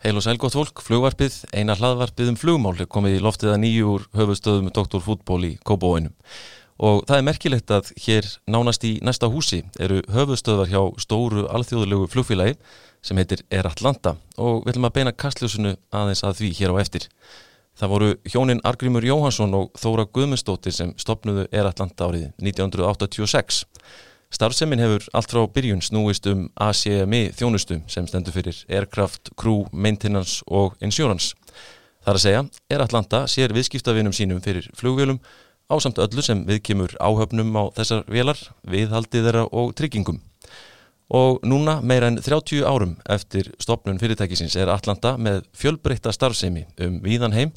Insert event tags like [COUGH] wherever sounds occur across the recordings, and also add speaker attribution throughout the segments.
Speaker 1: Heil og sælgótt fólk, flugvarpið, eina hlaðvarpið um flugmál er komið í loftið að nýju úr höfustöðum Dr. Fútból í Kópavóinum. Og það er merkilegt að hér nánast í næsta húsi eru höfustöðar hjá stóru alþjóðulegu flugfélagi sem heitir Air Atlanta og við ætlum að beina kastljósunu aðeins að því hér á eftir. Það voru hjónin Argrímur Jóhansson og Þóra Guðmundsdóttir sem stopnuðu Air Atlanta árið 1986. Starfsemin hefur allt frá byrjun snúist um ACMI þjónustu sem stendur fyrir Aircraft, Crew, Maintenance og Insurance. Það er að segja, Air Atlanta sér viðskiptavinum sínum fyrir flugvélum á samt öllu sem viðkemur áhöfnum á þessar vélar, viðhaldið þeirra og tryggingum. Og núna meira en 30 árum eftir stopnun fyrirtækisins er Atlanta með fjölbreytta starfsemi um víðan heim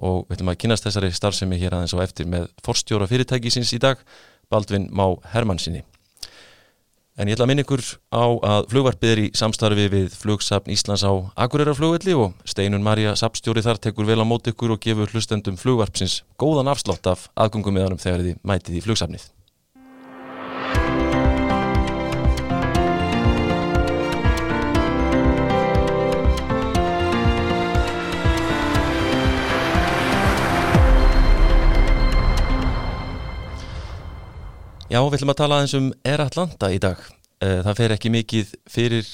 Speaker 1: og við ætlum að kynast þessari starfsemi hér aðeins á eftir með forstjóra fyrirtækisins í dag, Baldvin Má Hermannsinni. En ég ætla að minna ykkur á að flugvarpið er í samstarfi við flugsafn Íslands á Akureyra-flugvelli og Steinun Marja Sapstjóri þar tekur vel á mót ykkur og gefur hlustendum flugvarpsins góðan afslott af aðgöngum meðanum þegar þið mætið í flugsafnið. Já, við ætlum að tala aðeins um Air Atlanta í dag. Eh, það fer ekki mikið fyrir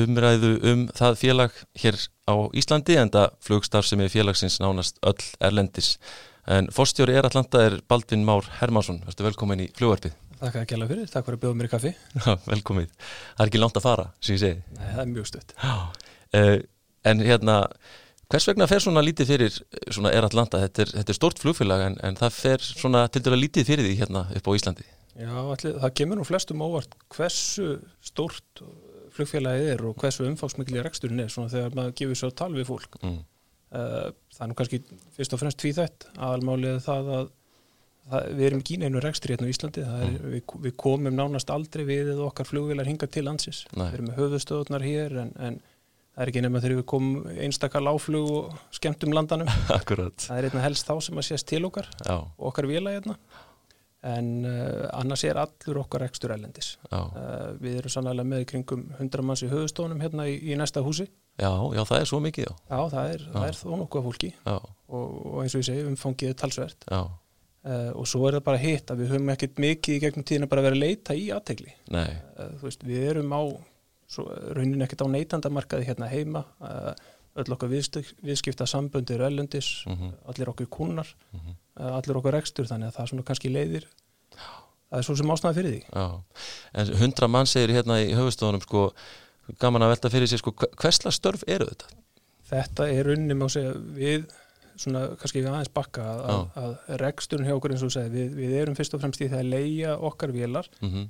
Speaker 1: umræðu um það félag hér á Íslandi en það flugstarf sem er félagsins nánast öll erlendis. En fórstjóri Air Atlanta er Baldvin Már Hermansson. Verður velkomin í flugvarpið.
Speaker 2: Takk að gæla fyrir, takk fyrir að bjóða mér í kaffi. [LAUGHS]
Speaker 1: Já, velkomið. Það er ekki langt að fara, sem ég segi.
Speaker 2: Nei, það er mjög stutt.
Speaker 1: Uh, en hérna, hvers vegna fer svona lítið fyrir svona Air Atlanta? Þetta er, þetta er stort flugfélag en, en það fer svona til dæla
Speaker 2: Já, allir, það kemur nú flestum óvart hversu stórt flugfélagið er og hversu umfáksmikli reksturinn er svona þegar maður gefur svo tal við fólk.
Speaker 1: Mm.
Speaker 2: Uh, það er nú kannski fyrst og fremst tvíþætt aðalmálið það að það, við erum ekki í neinu rekstri hérna á Íslandi er,
Speaker 1: Mm.
Speaker 2: við, við komum nánast aldrei við eða okkar flugvélar hinga til landsins
Speaker 1: Nei.
Speaker 2: við erum með höfustöðunar hér en, en það er ekki nema þegar við komum einstakar láflug og skemmtum landanum [LAUGHS]
Speaker 1: Akkurat.
Speaker 2: það er einna helst þá sem að sést til okkar
Speaker 1: Já,
Speaker 2: og okkar vila hérna en uh, annars er allur okkar ekstur ælendis uh, við erum sannlega með kringum 100 manns í höfustofunum hérna í, í næsta húsi.
Speaker 1: Já, já, það er svo mikið, já.
Speaker 2: já það er, er þó nokkuð fólki. Og, og eins og ég segi umfangið er talsvert. Uh, og svo er það bara hitt að við höfum ekkert mikið í gegnum tíðina bara verið að leita í aðtegli við erum á svo, raunin ekkert á neytandamarkaði hérna heima. Uh, öll okkar viðskipta, samböndi eru ellendis
Speaker 1: mhm,
Speaker 2: allir okkur kunnar
Speaker 1: mhm,
Speaker 2: uh, allir okkur rekstur þannig að það er svona kannski leiðir. Það er svo sem ástæða fyrir því.
Speaker 1: Já. En hundra mann segir hérna í höfustofunum, sko, gaman að velta fyrir sér, sko, hversla störf eru þetta?
Speaker 2: þetta er unni má segja við svona kannski við aðeins bakka að, að, að reksturinn hjá okkur eins og segir við, við erum fyrst og fremst í það að leia okkar vélar
Speaker 1: Mm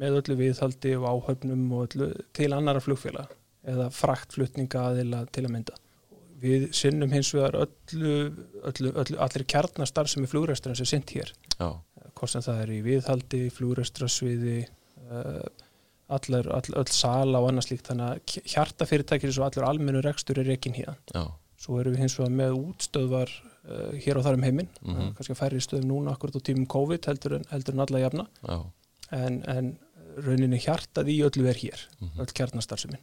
Speaker 2: með öllu viðhaldi og áhöfnum og öllu til annara flugfélag eða fraktflutninga aðila til að mynda. Við sinnum hins vegar öllu, öllu, öllu allir kjarnastar sem er flugresturinn sem er sint hér hvort sem það er í viðhaldi, flugrestrasviði uh, allar, all, öll sala og annað slíkt. Þannig að hjartafyrirtækir og allur almennu rekstur er rekin hér
Speaker 1: já,
Speaker 2: svo erum við hins vegar með útstöðvar uh, hér og þar um heiminn.
Speaker 1: Mhm.
Speaker 2: uh, kannski að færri stöðum núna akkurat á tímum COVID heldur en, heldur en alla jafna. En, en rauninni hjartað í öllu er hér
Speaker 1: mhm.
Speaker 2: öll kjarnastarfsemin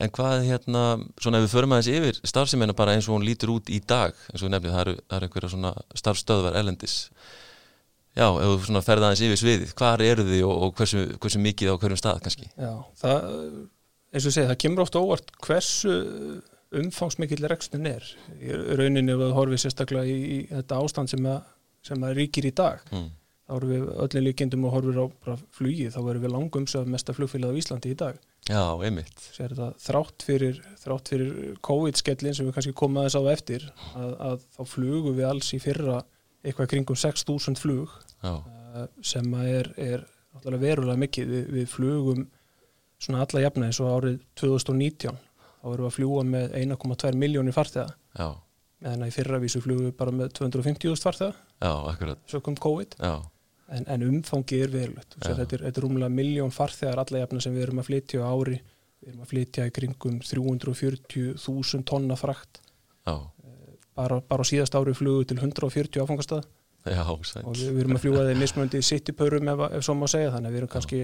Speaker 1: En hvað hérna, svona ef við förum aðeins yfir starfseminna bara eins og hún lítur út í dag eins og við nefnið, það eru, það eru einhverja svona starfstöðvar erlendis Já, ef þú svona ferða aðeins yfir sviðið, hvar eru þið og, og hversu, hversu mikið á hverjum stað kannski?
Speaker 2: Já, það, eins og ég segi, það kemur ofta óvart hversu umfangsmikill rekstin er í rauninni ef það horfið sérstaklega í, í þetta ástand sem að, sem að ríkir í dag
Speaker 1: Mm.
Speaker 2: þá erum við öllin líkindum og horfir á flugið, þá erum við langumsöf mesta flugfélagið á Íslandi í dag
Speaker 1: Já, einmitt.
Speaker 2: Þetta þrátt fyrir, þrátt fyrir COVID-skellin sem við kannski komum aðeins á eftir að, að þá flugum við alls í fyrra eitthvað kringum 6.000 flug uh, sem er, er verulega mikið. Við, við flugum svona alla jafna eins og árið 2019 þá erum við að fljúa með 1,2 miljónir farþega.
Speaker 1: Já,
Speaker 2: meðan að í fyrra vísu flugum við bara með 250.000 farþega.
Speaker 1: Akkurat.
Speaker 2: Sökum COVID.
Speaker 1: Já,
Speaker 2: en, en umfangið er verulegt. Þetta er, er rúmlega miljón farþegar alla jafna sem við erum að flytja á ári. Við erum að flytja í kringum 340.000 tonna frakt.
Speaker 1: Já,
Speaker 2: bara, bara á síðast ári flugu til 140 áfangastað.
Speaker 1: Já,
Speaker 2: og við, við erum að fljúa þeir mismöndi citypörum ef, ef svo má segja. Þannig við erum kannski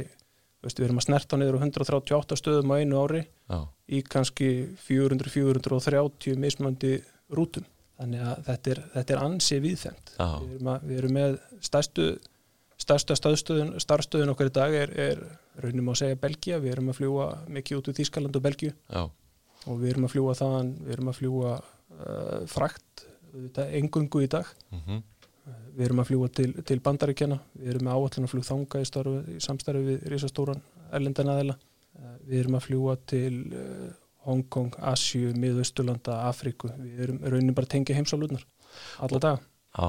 Speaker 2: Veist, við erum að snerta niður á 138 stöðum á einu ári
Speaker 1: já,
Speaker 2: í kannski 400-430 mismöndi rútum. Þannig að þetta er, þetta er ansi viðfemt við erum, að, við erum með stærstu stærsta starfstöðun okkar í dag er, er raunum að segja Belgia, við erum að fljúa mikið út úr Þískaland og Belgiu
Speaker 1: já,
Speaker 2: og við erum að fljúa þaðan, við erum að fljúa uh, frakt, þetta engungu í dag
Speaker 1: mhm,
Speaker 2: Við erum að fljúa til, til bandaríkjana, við erum með áallan að fljú þanga í, starfi, í samstarfi við risastóran erlendan aðeila. Við erum að fljúa til uh, Hongkong, Asju, Miðausturlanda, Afríku. Við erum raunin bara að tengja heimsálutnar alla daga.
Speaker 1: já,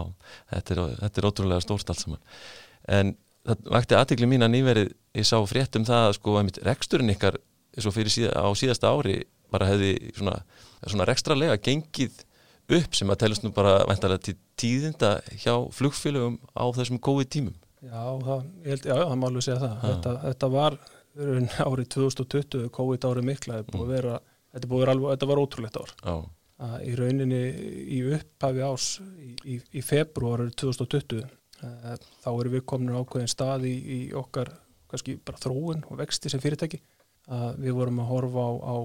Speaker 1: þetta er, þetta er ótrúlega stórt allt saman. En það vakti aðtikli mín að nýverið, ég sá frétt um það að sko, einmitt, reksturinn ykkar síða, á síðasta ári bara hefði svona, svona rekstralega gengið upp sem að telast nú bara væntalega til tíðinda hjá flugfélögum á þessum COVID tímum.
Speaker 2: Já, það, ég held, já, já, það má alveg segja það. Þetta, þetta var árið 2020, COVID árið mikla, þetta búið að vera, þetta búið að alveg, þetta var ótrúlegt ár.
Speaker 1: Já,
Speaker 2: að í rauninni í upphafi ás í, í, í februar 2020 uh, þá erum við komin ákveðin stað í, í okkar kannski bara þróun og vexti sem fyrirtæki. Að við vorum að horfa á, á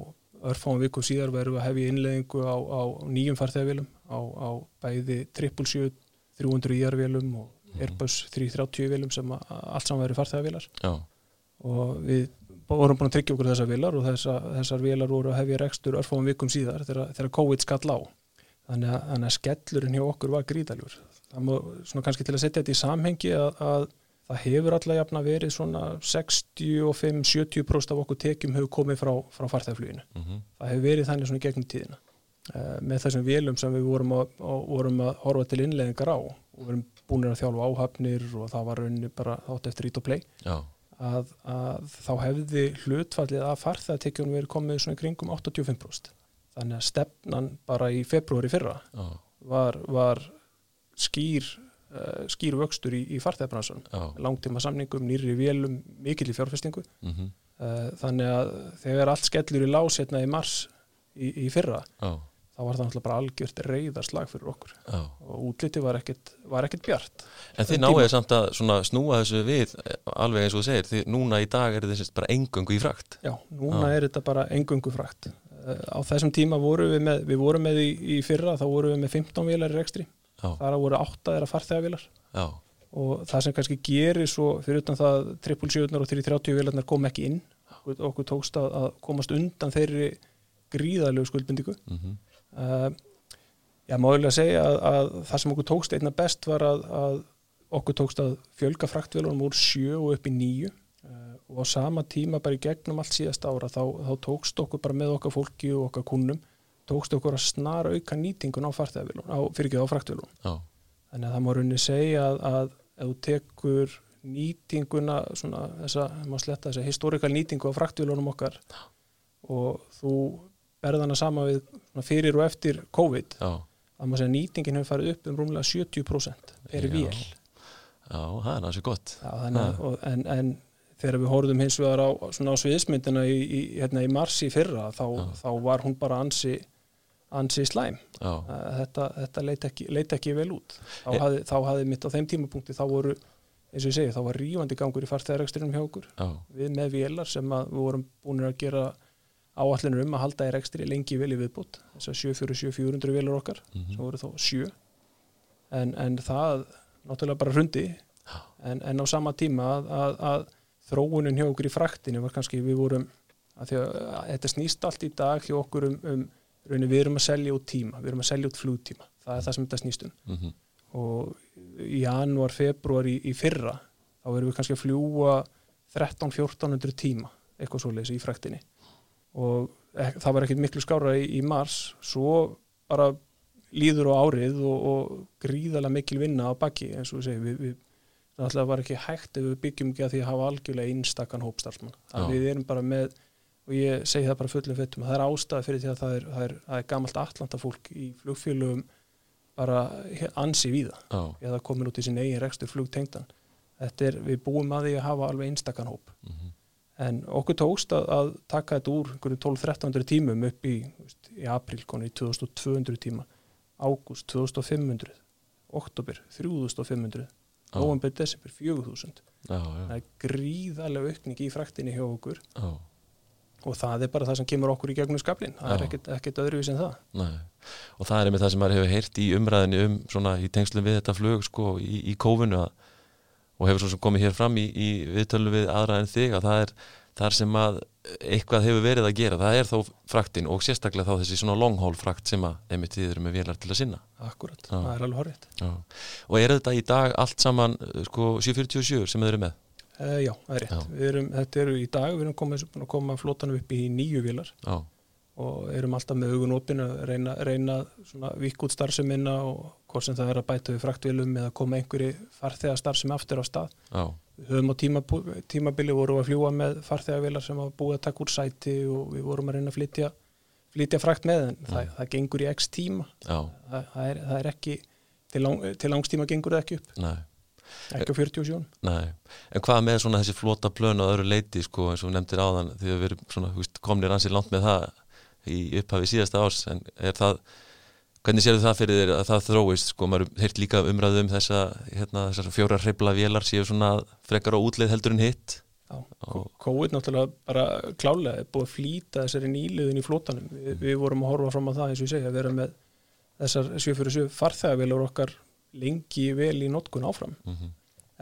Speaker 2: örfáum vikum síðar verðum við að hefja innleðingu á, á nýjum farþegavélum á, á bæði 777 300 IR-vélum og Airbus 330 vélum sem að, allt saman verður farþegavélar. Og við vorum búin að tryggja okkur þessar vélar og þessa, þessar vélar voru að hefja rekstur örfáum vikum síðar þegar, þegar COVID skall á. Þannig að, þannig að skellurinn hjá okkur var gríðaljur það má svona kannski til að setja þetta í samhengi að, að það hefur alla jafna verið svona 65-70% af okkur tekjum hefur komið frá, frá farþegafluginu.
Speaker 1: Mhm,
Speaker 2: það hefur verið þannig svona í gegnum tíðina. Uh, með þessum vélum sem við vorum að, á, vorum að horfa til innleðingar á og við erum búin að þjálfa áhafnir og það var rauninni bara átt eftir ít og play.
Speaker 1: Já,
Speaker 2: að, að þá hefði hlutfallið að farþegatekjunum verið komið svona í kringum 85%. Þannig að stefnan bara í februari fyrra
Speaker 1: já,
Speaker 2: var, var skýr, uh, skýr vöxtur í, í farþegabransan.
Speaker 1: já,
Speaker 2: Langtíma samningum, nýri vélum, mikill í fjárfestingu.
Speaker 1: mhm,
Speaker 2: Uh, þannig að þegar allt skellur í lás hérna í mars í, í fyrra,
Speaker 1: já,
Speaker 2: þá var það náttúrulega bara algjört reyðarslag fyrir okkur
Speaker 1: já.
Speaker 2: og útliti var ekkit, var ekkit bjart.
Speaker 1: En þið náðu samt að svona snúa þessu við eh, alveg eins og þú segir, þið núna í dag er þið bara engöngu í frakt.
Speaker 2: Já, núna
Speaker 1: Já.
Speaker 2: er þetta bara engungu frakt. Uh, á þessum tíma vorum við með, við vorum með í, í fyrra, þá vorum við með 15 vélar í rekstri, Þar voru 8 þeirra farþegavélar.
Speaker 1: Já,
Speaker 2: og það sem kannski gerir svo, fyrir utan það 777 og 330 vélarnar kom ekki inn, okkur, okkur tókst að, að komast undan þeirri gríðalegu skuldbindingu.
Speaker 1: mhm,
Speaker 2: Uh, já, málega að segja að, að það sem okkur tókst einna best var að, að okkur tókst að fjölga fraktvélunum úr sjö og upp í nýju uh, og á sama tíma bara í gegnum allt síðasta ára þá, þá tókst okkur bara með okkar fólki og okkar kunnum tókst okkur að snara auka nýtingun á farþegavélun, á, fyrir ekki á fraktvélun
Speaker 1: já,
Speaker 2: þannig að það má rauninni segja að, að ef þú tekur nýtinguna svona þessa, sletta þessa historikal nýtingu á fraktvélunum okkar og þú berðana sama við svona fyrir og eftir COVID
Speaker 1: já,
Speaker 2: að maður segja nýtingin hefur farið upp um rúmlega 70% per
Speaker 1: Já.
Speaker 2: vél
Speaker 1: já, það er náttúrulega gott.
Speaker 2: Já, þannig, og, en, en þegar við horfðum hins vegar á, á sviðismyndina í, í, hérna, í mars í fyrra þá,
Speaker 1: Já.
Speaker 2: þá var hún bara ansi, ansi slæm. Að þetta, þetta leit, ekki, leit ekki vel út. Þá
Speaker 1: E-
Speaker 2: hafði, þá hafði mitt á þeim tímapunkti þá voru, eins og ég segi, þá var rífandi gangur í farþegarekstrinum hjá okkur.
Speaker 1: Já,
Speaker 2: við með vélar sem við vorum búin að gera áallinur um að halda í rekstri lengi vel í viðbútt þess að 747-400 vélar okkar
Speaker 1: mhm,
Speaker 2: sem voru þá sjö. En, en það náttúrulega bara hrundi. En, en á sama tíma að, að, að þróunin hjá okkur í fraktinu var kannski við vorum að því að þetta snýst allt í dag hjá okkur um, um raunin við erum að selja út tíma, við erum að selja út flugtíma. Það er það sem þetta snýst um.
Speaker 1: Mhm,
Speaker 2: og í janúar, februar í, í fyrra þá erum við kannski að fljúa 13-1400 tíma eitthvað svoleiðis í fræktinni og ek, það var ekkert miklu skára í, í mars. Svo bara líður á árið og, og gríðalega mikil vinna á baki eins og við segjum. Við, við, náttúrulega var ekki hægt ef við byggjum ekki að því að hafa algjörlega einstakann hópstarfsmann að við erum bara með og ég segi það bara fullum fettum að það er ástæða fyrir því að það er, það er, það er gamalt atlanta fólk í flugfélögum bara ansi víða.
Speaker 1: Já,
Speaker 2: eða komin út í sin eigin rekstur flugtengdan. Þetta er, við búum að því að hafa alveg einstakann hóp.
Speaker 1: Mhm,
Speaker 2: en okkur tókst að, að taka þetta úr einhverjum 12-1300 tímum upp í, veist, í april konu í 2200 tíma. Ágúst 2500 oktober 3500
Speaker 1: Já.
Speaker 2: november, desember 4000
Speaker 1: já, já,
Speaker 2: það er gríðarlega aukning í fraktinni hjá okkur.
Speaker 1: Já,
Speaker 2: og það er bara það sem kemur okkur í gegnum skablin það er
Speaker 1: Já.
Speaker 2: ekkert, ekkert öðruvís en það
Speaker 1: nei. Og það er einmitt það sem maður hefur heyrt í umræðinu um svona í tengslum við þetta flug sko í, í kófinu að, og hefur svo sem komið hér fram í, í viðtölu við aðra en þig að það er þar sem að eitthvað hefur verið að gera, það er þó fraktin og sérstaklega þá þessi svona long haul frakt sem að þið eru með vélar til að sinna.
Speaker 2: akkurat,
Speaker 1: Já.
Speaker 2: það er alveg horrið
Speaker 1: Já. Og er þetta í dag allt saman uh, sko 747 sem þið eru með?
Speaker 2: Uh, já, það er rétt, erum, þetta eru í dag við erum komið, að koma flótanum upp í nýju vilar
Speaker 1: Já,
Speaker 2: og erum alltaf með augun opin að reyna, reyna svona vikk út starfseminna og hvort sem það er að bæta við fraktvilum eða koma einhverju farþega starfsemi aftur á stað.
Speaker 1: Já,
Speaker 2: Við höfum á tíma, tímabili voru að fljúa með farþegavilar sem var búið að taka úr sæti og við vorum að reyna að flytja, flytja frakt með en það, það gengur í x tíma. Það, það, er, það er ekki, til, lang, til langstíma gengur það ekki upp,
Speaker 1: nei,
Speaker 2: ekki á 47.
Speaker 1: nei. En hvað með svona þessi flota plön og öðru leiti sko eins og nefndir áðan því að við erum komnir ansið langt með það í upphafi síðasta árs en er það, hvernig sérðu það fyrir þér að það þróist sko, maður heirt líka umræðu um þessa, hérna, þessar fjóra hreifla vélar séu svona frekar á útleið heldur en hitt
Speaker 2: Já,
Speaker 1: Já.
Speaker 2: COVID náttúrulega bara klálega er búið að flýta þessari nýliðin í flótanum. Vi, við vorum að horfa fram á það eins og ég segja að vera með þessar 747 farþegavilar okkar lengi vel í notkun áfram.
Speaker 1: mm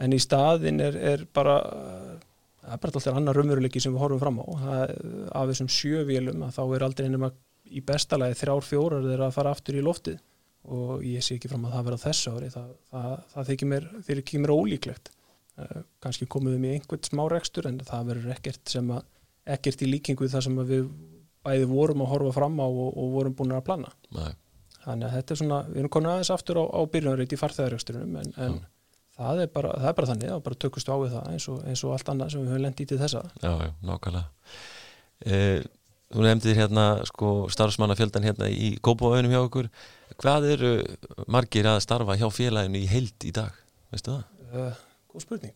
Speaker 2: en í staðin er, er bara það er bara alltaf annar raunveruleiki sem við horfum fram á. Það, af þessum sjövélum að þá er aldrei nema í bestalagi þrjár fjórar þeirra að fara aftur í loftið. Og ég sé ekki fram að það vera á þessu ári. Það, það, það þykir mér, mér ólíklegt. Uh, kannski komum við með einhvern smá rekstur en það verður ekkert sem að ekkert í líkingu það sem að við bæði vorum að horfa fram á og, og vorum búin að plana.
Speaker 1: Nei,
Speaker 2: þannig að þetta er svona, við erum komin aðeins aftur á, á byrjunarreit í farþegareksturinn en, en
Speaker 1: Já.
Speaker 2: það, er bara, það er bara þannig og bara tökust á við það eins og, eins og allt annað sem við höfum lendið til þessa
Speaker 1: já, já, nákvæmlega eh, Þú nefndir hérna sko starfsmannafjöldan hérna í Kópavöðunum hjá okkur hvað eru margir að starfa hjá félaginu í heild í dag, veistu það?
Speaker 2: uh, góð spurning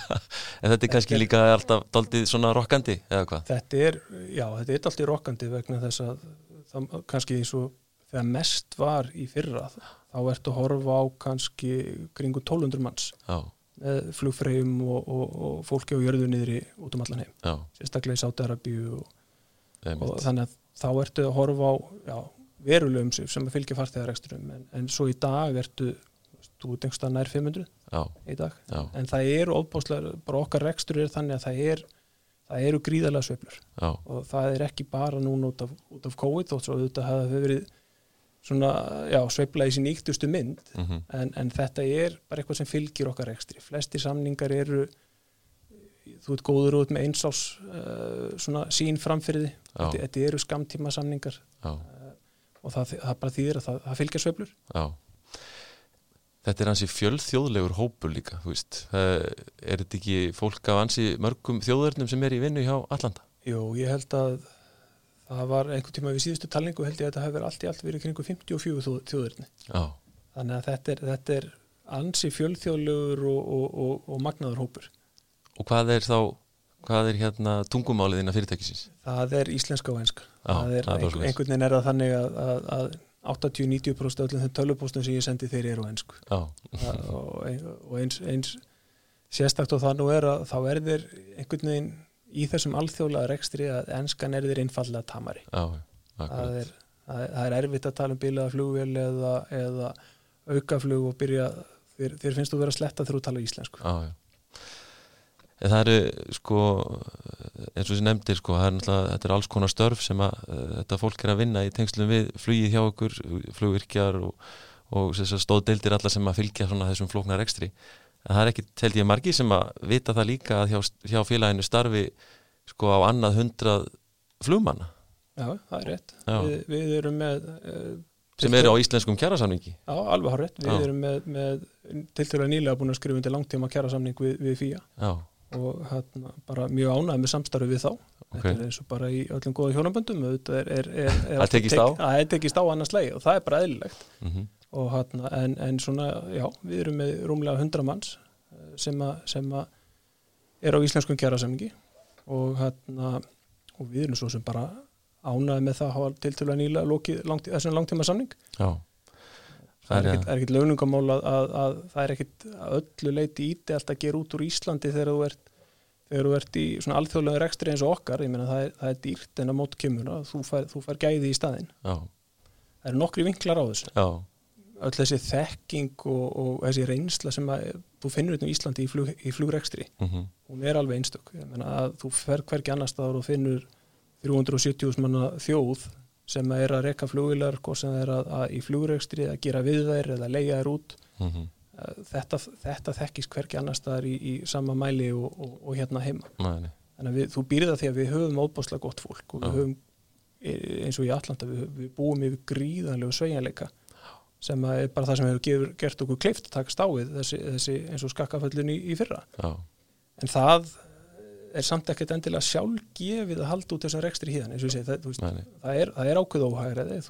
Speaker 2: [LAUGHS]
Speaker 1: En þetta er kannski
Speaker 2: er-
Speaker 1: líka alltaf daldið svona rokkandi eða hvað?
Speaker 2: þetta er, já, þetta er alltaf rokkandi vegna þess að það, kannski eins og þegar mest var í fyrra þá ertu að horfa á kannski kringu 1200 manns
Speaker 1: Já,
Speaker 2: með flugfreyjum og, og, og fólki á jörðu niðri út um allan heim.
Speaker 1: Já,
Speaker 2: sérstaklega í Sátarabíu og og þannig að þá ertu að horfa á já, verulegum sig sem að fylgja farþegareksturum en, en svo í dag ertu þú ert einhverstað nær 500
Speaker 1: Já,
Speaker 2: í dag. En það eru ofbáslega, bara okkar rekstur er þannig að það er það eru gríðarlega sveiflur. Og það er ekki bara núna út af, út af COVID þótt svo auðvitað hafa verið svona, já, sveifla í sín íktustu mynd
Speaker 1: mhm,
Speaker 2: en, en þetta er bara eitthvað sem fylgir okkar rekstri. Flesti samningar eru þú ert góður út með einsás uh, svona sín framfyrirði
Speaker 1: Já.
Speaker 2: þetta, þetta eru skamtíma samningar
Speaker 1: já,
Speaker 2: og það, það bara þýðir að það, það fylgja sveiflur.
Speaker 1: Já. Þetta er hansi fjölþjóðlegur hópur líka, þú veist. Eh, Er þetta ekki fólk af hansi mörgum þjóðurnum sem er í vinnu hjá Allanda?
Speaker 2: Jú, ég held að það var einhvern tíma við síðustu talningu held ég að þetta hefur allt í allt verið kringu 54 þjóð- þjóðirni
Speaker 1: Já,
Speaker 2: þannig að þetta er, þetta er ansi fjölþjóðlegur og, og, og, og magnaður hópur.
Speaker 1: Og hvað er þá hvað er hérna tungumálið innan fyrirtækisins?
Speaker 2: það er íslenska og enska
Speaker 1: Já,
Speaker 2: það er,
Speaker 1: það er bara
Speaker 2: einhver,
Speaker 1: svoleiðis.
Speaker 2: einhvern veginn er það þannig að, að, að 80-90% af öllum þeim tölvupóstum sem ég sendi þeir eru á og, ein- og eins, eins sérstakt og það nú er að þá er þeir einhvern veginn í þessum alþjóðlega rekstri að enskan er þeir einfallega tamari.
Speaker 1: Já,
Speaker 2: það er, það er, það er erfitt að tala um bilaða flugvél eða, eða aukaflug og byrja þér, þér finnst þú vera að sletta þegar þú tala íslensku.
Speaker 1: Já, já. En það eru sko eins og sem nefndir sko, er þetta er alls konar störf sem að uh, þetta fólk er að vinna í tengslum við flugið hjá okkur flugvirkjar og, og stóðdeildir alla sem að fylgja þessum flóknar ekstri en það er ekki, held ég margi sem að vita það líka að hjá, hjá félaginu starfi sko á annað hundrað flugmanna.
Speaker 2: Já, það er rétt. Við, við erum með uh,
Speaker 1: sem eru á íslenskum kjærasamningi
Speaker 2: Já, alveg hár rétt, við
Speaker 1: Já.
Speaker 2: erum með, með tiltölulega nýlega búin að skrifa undir langtíma kjærasamning við, við FIA
Speaker 1: Já,
Speaker 2: og hérna, bara mjög ánægð með samstarfi við þá.
Speaker 1: Ok,
Speaker 2: þetta er eins og bara í öllum góða hjónaböndum
Speaker 1: Það tekist
Speaker 2: tek-
Speaker 1: á.
Speaker 2: að það tekist á annars leið og það er bara eðlilegt.
Speaker 1: Mm
Speaker 2: og hérna, en, en svona, já, við erum með rúmlega 100 manns eh, sem að, sem að er á íslenskum kjærasamningi og hérna, og við erum svo sem bara ánægð með það að hafa tiltölulega nýlega lokið langt, þessum langtíma samning
Speaker 1: já.
Speaker 2: Það er er ekkit launungamál að, að, að það er að öllu leiti ídelt að gera út úr Íslandi þegar þú ert þegar þú ert í svona alþjóðlega rekstri eins og okkar, ég meina það er, það er dýrt en að mót kemur að þú fær, þú fær gæði í staðinn.
Speaker 1: Já,
Speaker 2: það eru nokkri vinklar á þessu.
Speaker 1: Já,
Speaker 2: öll þessi þekking og, og þessi reynsla sem að þú finnur þetta í Íslandi í, flug, í flugrekstri
Speaker 1: mhm,
Speaker 2: hún er alveg einstök. Þú fer hverki annars staðar og finnur 370.000 manna þjóð sem er að rekka flugilar hvort sem er að, að í flugrekstri að gera við þær eða leia þær út.
Speaker 1: Mhm,
Speaker 2: Eh, þetta, þetta þekkist hverki annars staðar í, í sama mæli og, og, og hérna heima.
Speaker 1: Nei,
Speaker 2: þannig að við, þú býrða því að við höfum óbáslega gott fólk og við höfum e, eins og í Atlanta, við, við búum yfir gríðanlegu sveigjanleika sem er bara það sem hefur gefur, gert okkur kleift að taka stáið þessi, þessi eins og skakkaföllin í, í fyrra.
Speaker 1: Já,
Speaker 2: en það er samt ekkert endilega sjálfgefið að halda út þessum rekstri híðan það, það, er, það er ákveð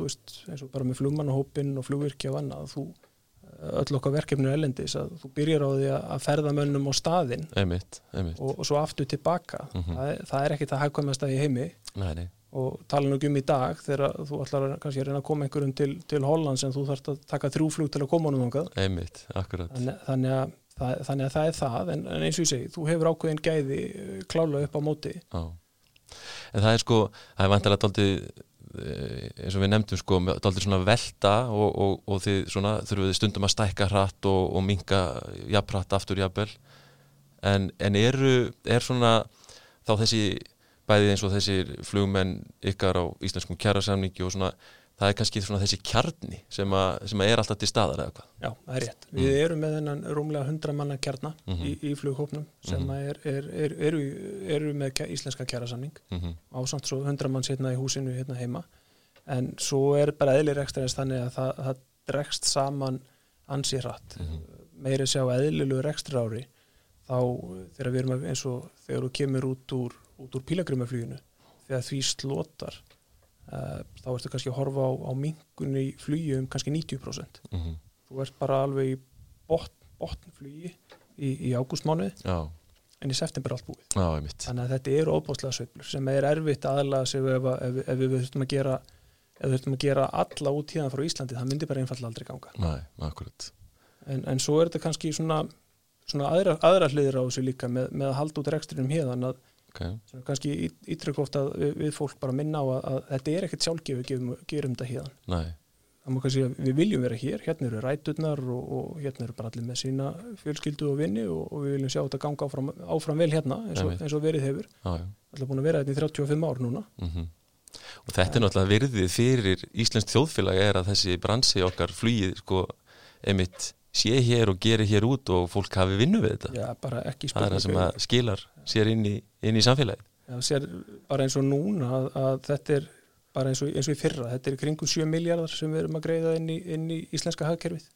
Speaker 2: veist eins og bara með flugmannahópin og flugvirkja og annað þú, öll okkar verkefni er ellendis að þú byrjar á því að ferða mönnum á staðinn og, og svo aftur tilbaka
Speaker 1: Mhm.
Speaker 2: það, er, það er ekkert að hagkvæmast að í heimi.
Speaker 1: Nei, nei,
Speaker 2: og tala nú ekki um í dag þegar þú ætlar að kannski að reyna að koma einhverjum til, til Holland sem þú þarfst að taka þrjú flug til að koma honum þangað.
Speaker 1: Einmitt,
Speaker 2: þannig, þannig, að, það, þannig að það er það en, en eins og ég segi, þú hefur ákveðin gæði eh, klála upp á móti.
Speaker 1: Já. En það er sko, það er vantilega daldið eins og við nefndum sko, daldið svona velta og, og, og þið svona þurfum þið stundum að stækka hratt og, og minka jafnrætt aftur jafnvel. En, en eru, er svona þá þessi, bæði eins og þessir flugmenn ykkar á íslenskum kjærasamningi og svona, það er kannski svona þessi kjarni sem, a, sem er alltaf til staðar eða hvað
Speaker 2: Já, það er rétt. Við erum með þennan rúmlega 100 manna kjarna
Speaker 1: Mhm.
Speaker 2: í, í flughópnum sem
Speaker 1: Mhm.
Speaker 2: er, er, er, eru, eru með íslenska kjærasamning
Speaker 1: mm -hmm.
Speaker 2: ásamt svo 100 manns hérna í húsinu hérna heima en svo er bara eðlir ekstraðist þannig að það, það dregst saman ansi hratt
Speaker 1: Mhm.
Speaker 2: meiri sjá eðlilu rekstra ári þá þegar við erum að, eins og þegar þú kemur út úr, út úr pílagrumafluginu þegar því slotar uh, þá ertu kannski að horfa á, á mingunni flugi um kannski 90%
Speaker 1: Mm
Speaker 2: þú ert bara alveg í botn, botnflugi í, í ágústmánuði.
Speaker 1: Já,
Speaker 2: en í september er allt búið.
Speaker 1: Já,
Speaker 2: þannig að þetta eru óbáslega sveiflur sem er erfitt aðlaga sig ef, ef, ef við þurfum að gera ef við þurfum að gera alla út hérna frá Íslandi það myndi bara einfalla aldrei ganga.
Speaker 1: Nei,
Speaker 2: en, en svo er þetta kannski svona, svona aðra, aðra hliðir á þessu líka með, með að halda út rekstrinum hérna að
Speaker 1: okay.
Speaker 2: kannski ítrykk ofta við, við fólk bara minna á að, að þetta er ekkert sjálfgefi gerum, gerum þetta að við viljum vera hér hérna eru ræturnar og, og hérna eru bara allir með sína fjölskyldu og vinni og, og við viljum sjá þetta ganga áfram, áfram vel hérna eins og, eins og verið hefur.
Speaker 1: Já
Speaker 2: allir búin að vera hérna í 35 ár núna.
Speaker 1: Mm og þetta er náttúrulega virðið fyrir Íslands þjóðfélag er að þessi bransi okkar flugið sko emitt sé hér og gerir hér út og fólk hafi vinnu við þetta.
Speaker 2: Já, bara ekki
Speaker 1: það er það sem að skilar sér inn í, inn í samfélagi
Speaker 2: Já, sér bara eins og núna að, að þetta er bara eins og, eins og í fyrra. Þetta er kringum 7 miljardar sem við erum að greiða inn í, inn í íslenska hagkerfið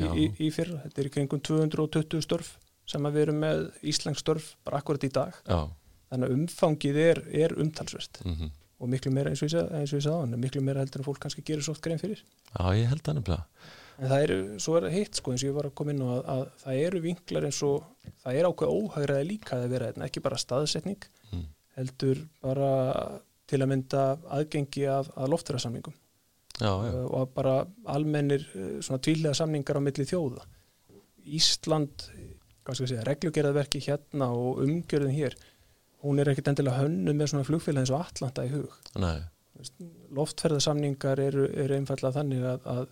Speaker 2: í, í, fyrra, þetta er kringum 220 störf sem við erum með íslensk störf bara akkurat í dag.
Speaker 1: Já,
Speaker 2: þannig að umfangið er, er umtalsvert
Speaker 1: mm
Speaker 2: og miklu meira eins og ég sagði, miklu meira heldur en fólk kannski gerir svo oft grein fyrir.
Speaker 1: Já, ég held það nefnilega
Speaker 2: en það eru, svo er hitt sko eins og ég var að koma inn á að, að það eru vinklar eins og það er ákveð óhægraði líka að vera hérna, ekki bara staðsetning
Speaker 1: Mm.
Speaker 2: heldur bara til að mynda aðgengi af, af loftverðarsamningum
Speaker 1: já, já,
Speaker 2: og að bara almennir eh, svona tvílega samningar á milli þjóða. Ísland hvað skal ég segja, reglugerðarverki hérna og umgjörðin hér hún er ekkit endilega hönnu með svona flugfélag eins og Atlanta í hug.
Speaker 1: Nei,
Speaker 2: loftferðarsamningar eru, eru einfallega þannig að, að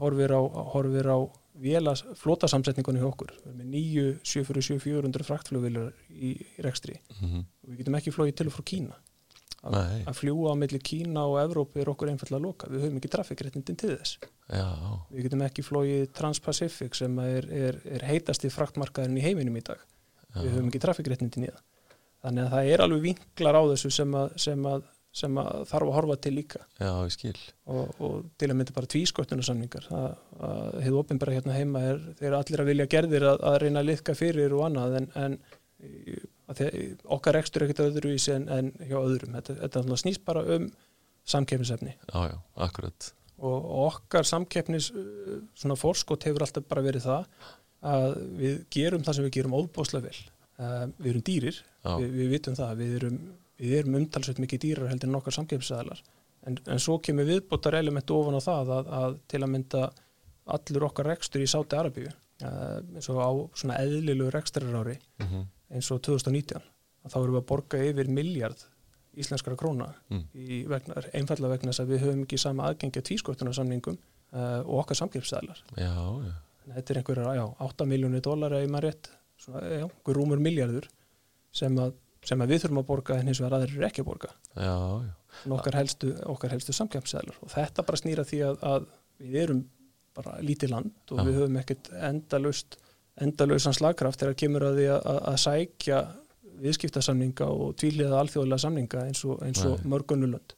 Speaker 2: horfir á, horfir á vélas, flótasamsetningunni hjá okkur. Við erum með nýju 747-400 fraktflugvilar í, í rekstri.
Speaker 1: Mm
Speaker 2: og við getum ekki flóið til og frá Kína.
Speaker 1: Nei,
Speaker 2: að fljúa á milli Kína og Evrópu er okkur einfallega að loka við höfum ekki trafikréttindin til þess.
Speaker 1: Já,
Speaker 2: við getum ekki flóið Trans-Pacific sem er, er, er heitasti fraktmarkaðurinn í heiminum í dag.
Speaker 1: Já,
Speaker 2: við höfum ekki trafikréttindin í það. Þannig að það er alveg vinklar á þessu sem að, sem að, sem þarf að horfa til líka.
Speaker 1: Já, ég skil.
Speaker 2: Og, og til að mynda bara tvísköttunarsamningar að, hefðu opinbera hérna heima er, þeir allir að vilja gerðir að, að reyna að liðka fyrir og annað en, en þeir, okkar rekstur er ekkert öðruvísi en, en hjá öðrum. Þetta, þetta snýst bara um samkeppnisefni
Speaker 1: já, já, akkurat.
Speaker 2: Og, og okkar samkeppnis svona forskot hefur alltaf bara verið það að við gerum það sem við gerum óbóðslega vel. Uh, við erum dýrir,
Speaker 1: já,
Speaker 2: við, við vitum það við erum, við erum umtalsveit mikið dýrar heldur en okkar samkeppnisæðlar en, en svo kemur viðbótar elementu ofan á það að, að til að mynda allur okkar rekstur í Sáti Arabíu uh, eins og á svona eðlilu rekstrarári
Speaker 1: mm -hmm.
Speaker 2: eins og 2019 að þá erum við að borga yfir miljard íslenskara króna
Speaker 1: Mm.
Speaker 2: í vegna, einfallega vegna þess að við höfum ekki sama aðgengi að tvísköptunarsamningum uh, og okkar
Speaker 1: já,
Speaker 2: þetta er einhverja, já, 8 miljónir dólar eða einhver rúmur miljardur sem að, sem að við þurfum að borga en hins vegar aðrir eru ekki að borga
Speaker 1: já, já.
Speaker 2: Okkar helstu, helstu samkipstæðlar og þetta bara snýra því að, að við erum bara lítið land og
Speaker 1: Já.
Speaker 2: við höfum ekkert endalust endalausan slagkraft þegar kemur að því að, að, að sækja viðskiptasamninga og tvíliða alþjóðlega samninga eins og, og
Speaker 1: Nei.
Speaker 2: mörgunnulönd.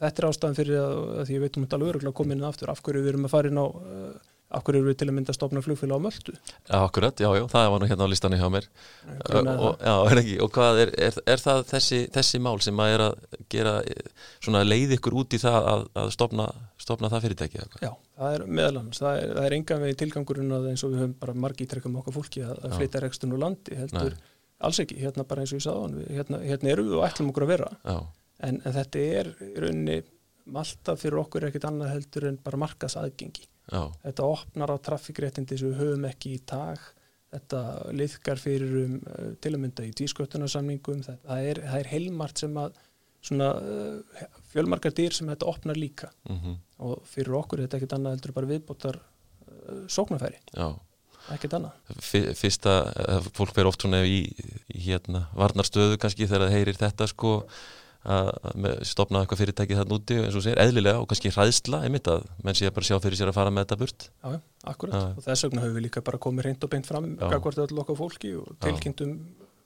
Speaker 2: Þetta er ástæðan fyrir að, að því ég veit um þetta alveg öruglega komin inn aftur, af hverju við erum að fara inn á uh, hverju erum við til að mynda að stopna flugfélag á Möldu.
Speaker 1: Já, akkurat, já, já, það var nú hérna á listanni hjá mér
Speaker 2: Grunaði
Speaker 1: og, já, er ekki, og hvað er, er, er það þessi, þessi mál sem að er að gera svona leið ykkur út í það að, að stopna, stopna það fyrirtæki?
Speaker 2: Já, það er meðal annars, það er, er engan vegi tilgangurinn að eins og við höfum bara margi ítrekkað með okkar fólki að, að flytja reksturinn úr landi, heldur
Speaker 1: Nei.
Speaker 2: alls ekki, hérna bara eins og ég sagði hérna, hérna erum við og ætlum okkur að vera, en, en þetta er í rauninni malta fyrir okkur er ekkit annað heldur en bara markas aðgengi.
Speaker 1: já,
Speaker 2: Þetta opnar á trafikréttindi sem við höfum ekki í tag, þetta liðkar fyrir um uh, til að mynda í tísköttunarsamningum, það, er, það er heilmart sem að svona uh, fjölmarkar dýr sem þetta opnar líka.
Speaker 1: Mm
Speaker 2: og fyrir okkur er þetta ekkit annað heldur bara viðbótar uh, sóknarfæri,
Speaker 1: já.
Speaker 2: ekkit annað.
Speaker 1: Fyrsta, eh, fólk verður oft svona í, í hérna varnarstöðu kannski þegar það heyrir þetta sko að stofna eitthvað fyrirtæki þarna úti eins og segir, eðlilega og kannski hræðsla einmitt að menn sé að bara sjá fyrir sér að fara með þetta burt
Speaker 2: Já, já, akkurat.
Speaker 1: Já.
Speaker 2: Og þess vegna höfum við líka bara komið reynd og beint fram
Speaker 1: Já.
Speaker 2: gagvart öll okkar fólki og
Speaker 1: Já.
Speaker 2: tilkynntum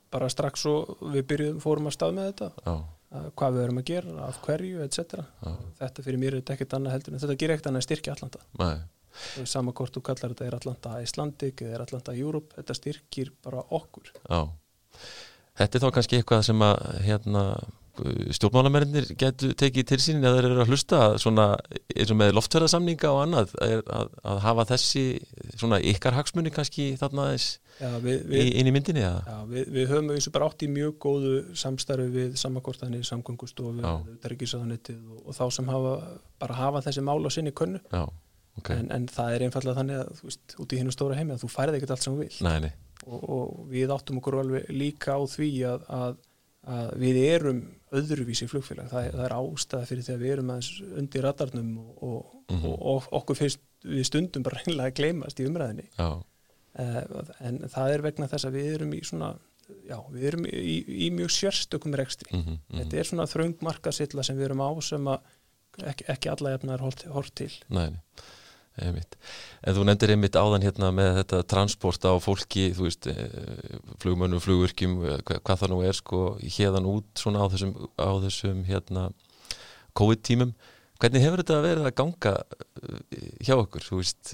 Speaker 2: bara strax og við byrjuðum, fórum að stað með þetta,
Speaker 1: Já,
Speaker 2: að hvað við erum að gera, af hverju, etc.
Speaker 1: já,
Speaker 2: Þetta fyrir mér er þetta ekkert annað heldur en þetta gerir ekkert annað að styrkja Atlanta.
Speaker 1: nei,
Speaker 2: Og Sama hvort þú kallar þetta er Atlanta Icelandic eða er Atlanta Europe, þetta styrkir bara okkur.
Speaker 1: já Þetta er þá kannski eitthvað sem að hérna stjórnmálamennir getur tekið til sín eða þeir eru að hlusta svona eins og með loftverðarsamninga og annað að, að, að hafa þessi svona ykkar hagsmunni kannski þarna
Speaker 2: við,
Speaker 1: inn í myndinni eða?
Speaker 2: já, við, við höfum eins og bara átt í mjög góðu samstarfi við samakortanir, samgöngustofu. Utarrikiðsáðanitið og, og þá sem hafa, bara hafa þessi mál á sinni könnu.
Speaker 1: Já, ok,
Speaker 2: En, en það er einfallega þannig að veist, út í hinnu stóra heimi að þú færði ekkert allt sem þú vil
Speaker 1: nei, nei,
Speaker 2: og, og við áttum okkur alveg líka á því að, að, að við erum öðruvísi flugfélag, það, er- það er ástæða fyrir því að við erum aðeins undir radarnum og, og,
Speaker 1: Mhm.
Speaker 2: og, og okkur fyrst við stundum bara [LAUGHS] reynilega að gleymast í umræðinni uh, en það er vegna þess að við erum í svona já, við erum í, í mjög sérstökum rekstri.
Speaker 1: Mm -hmm,
Speaker 2: þetta er svona þröng markasilla sem við erum á sem að ekki, ekki alla jafnar hort, hort til.
Speaker 1: Nei, einmitt. En þú nefndir einmitt áðan hérna með þetta transport á fólki, þú veist, eh, flugmönnum, flugvirkjum, eh, hva- hvað það nú er, sko, hérðan út svona á þessum, á þessum hérna, COVID-tímum. Hvernig hefur þetta verið að ganga eh, hjá okkur, þú veist,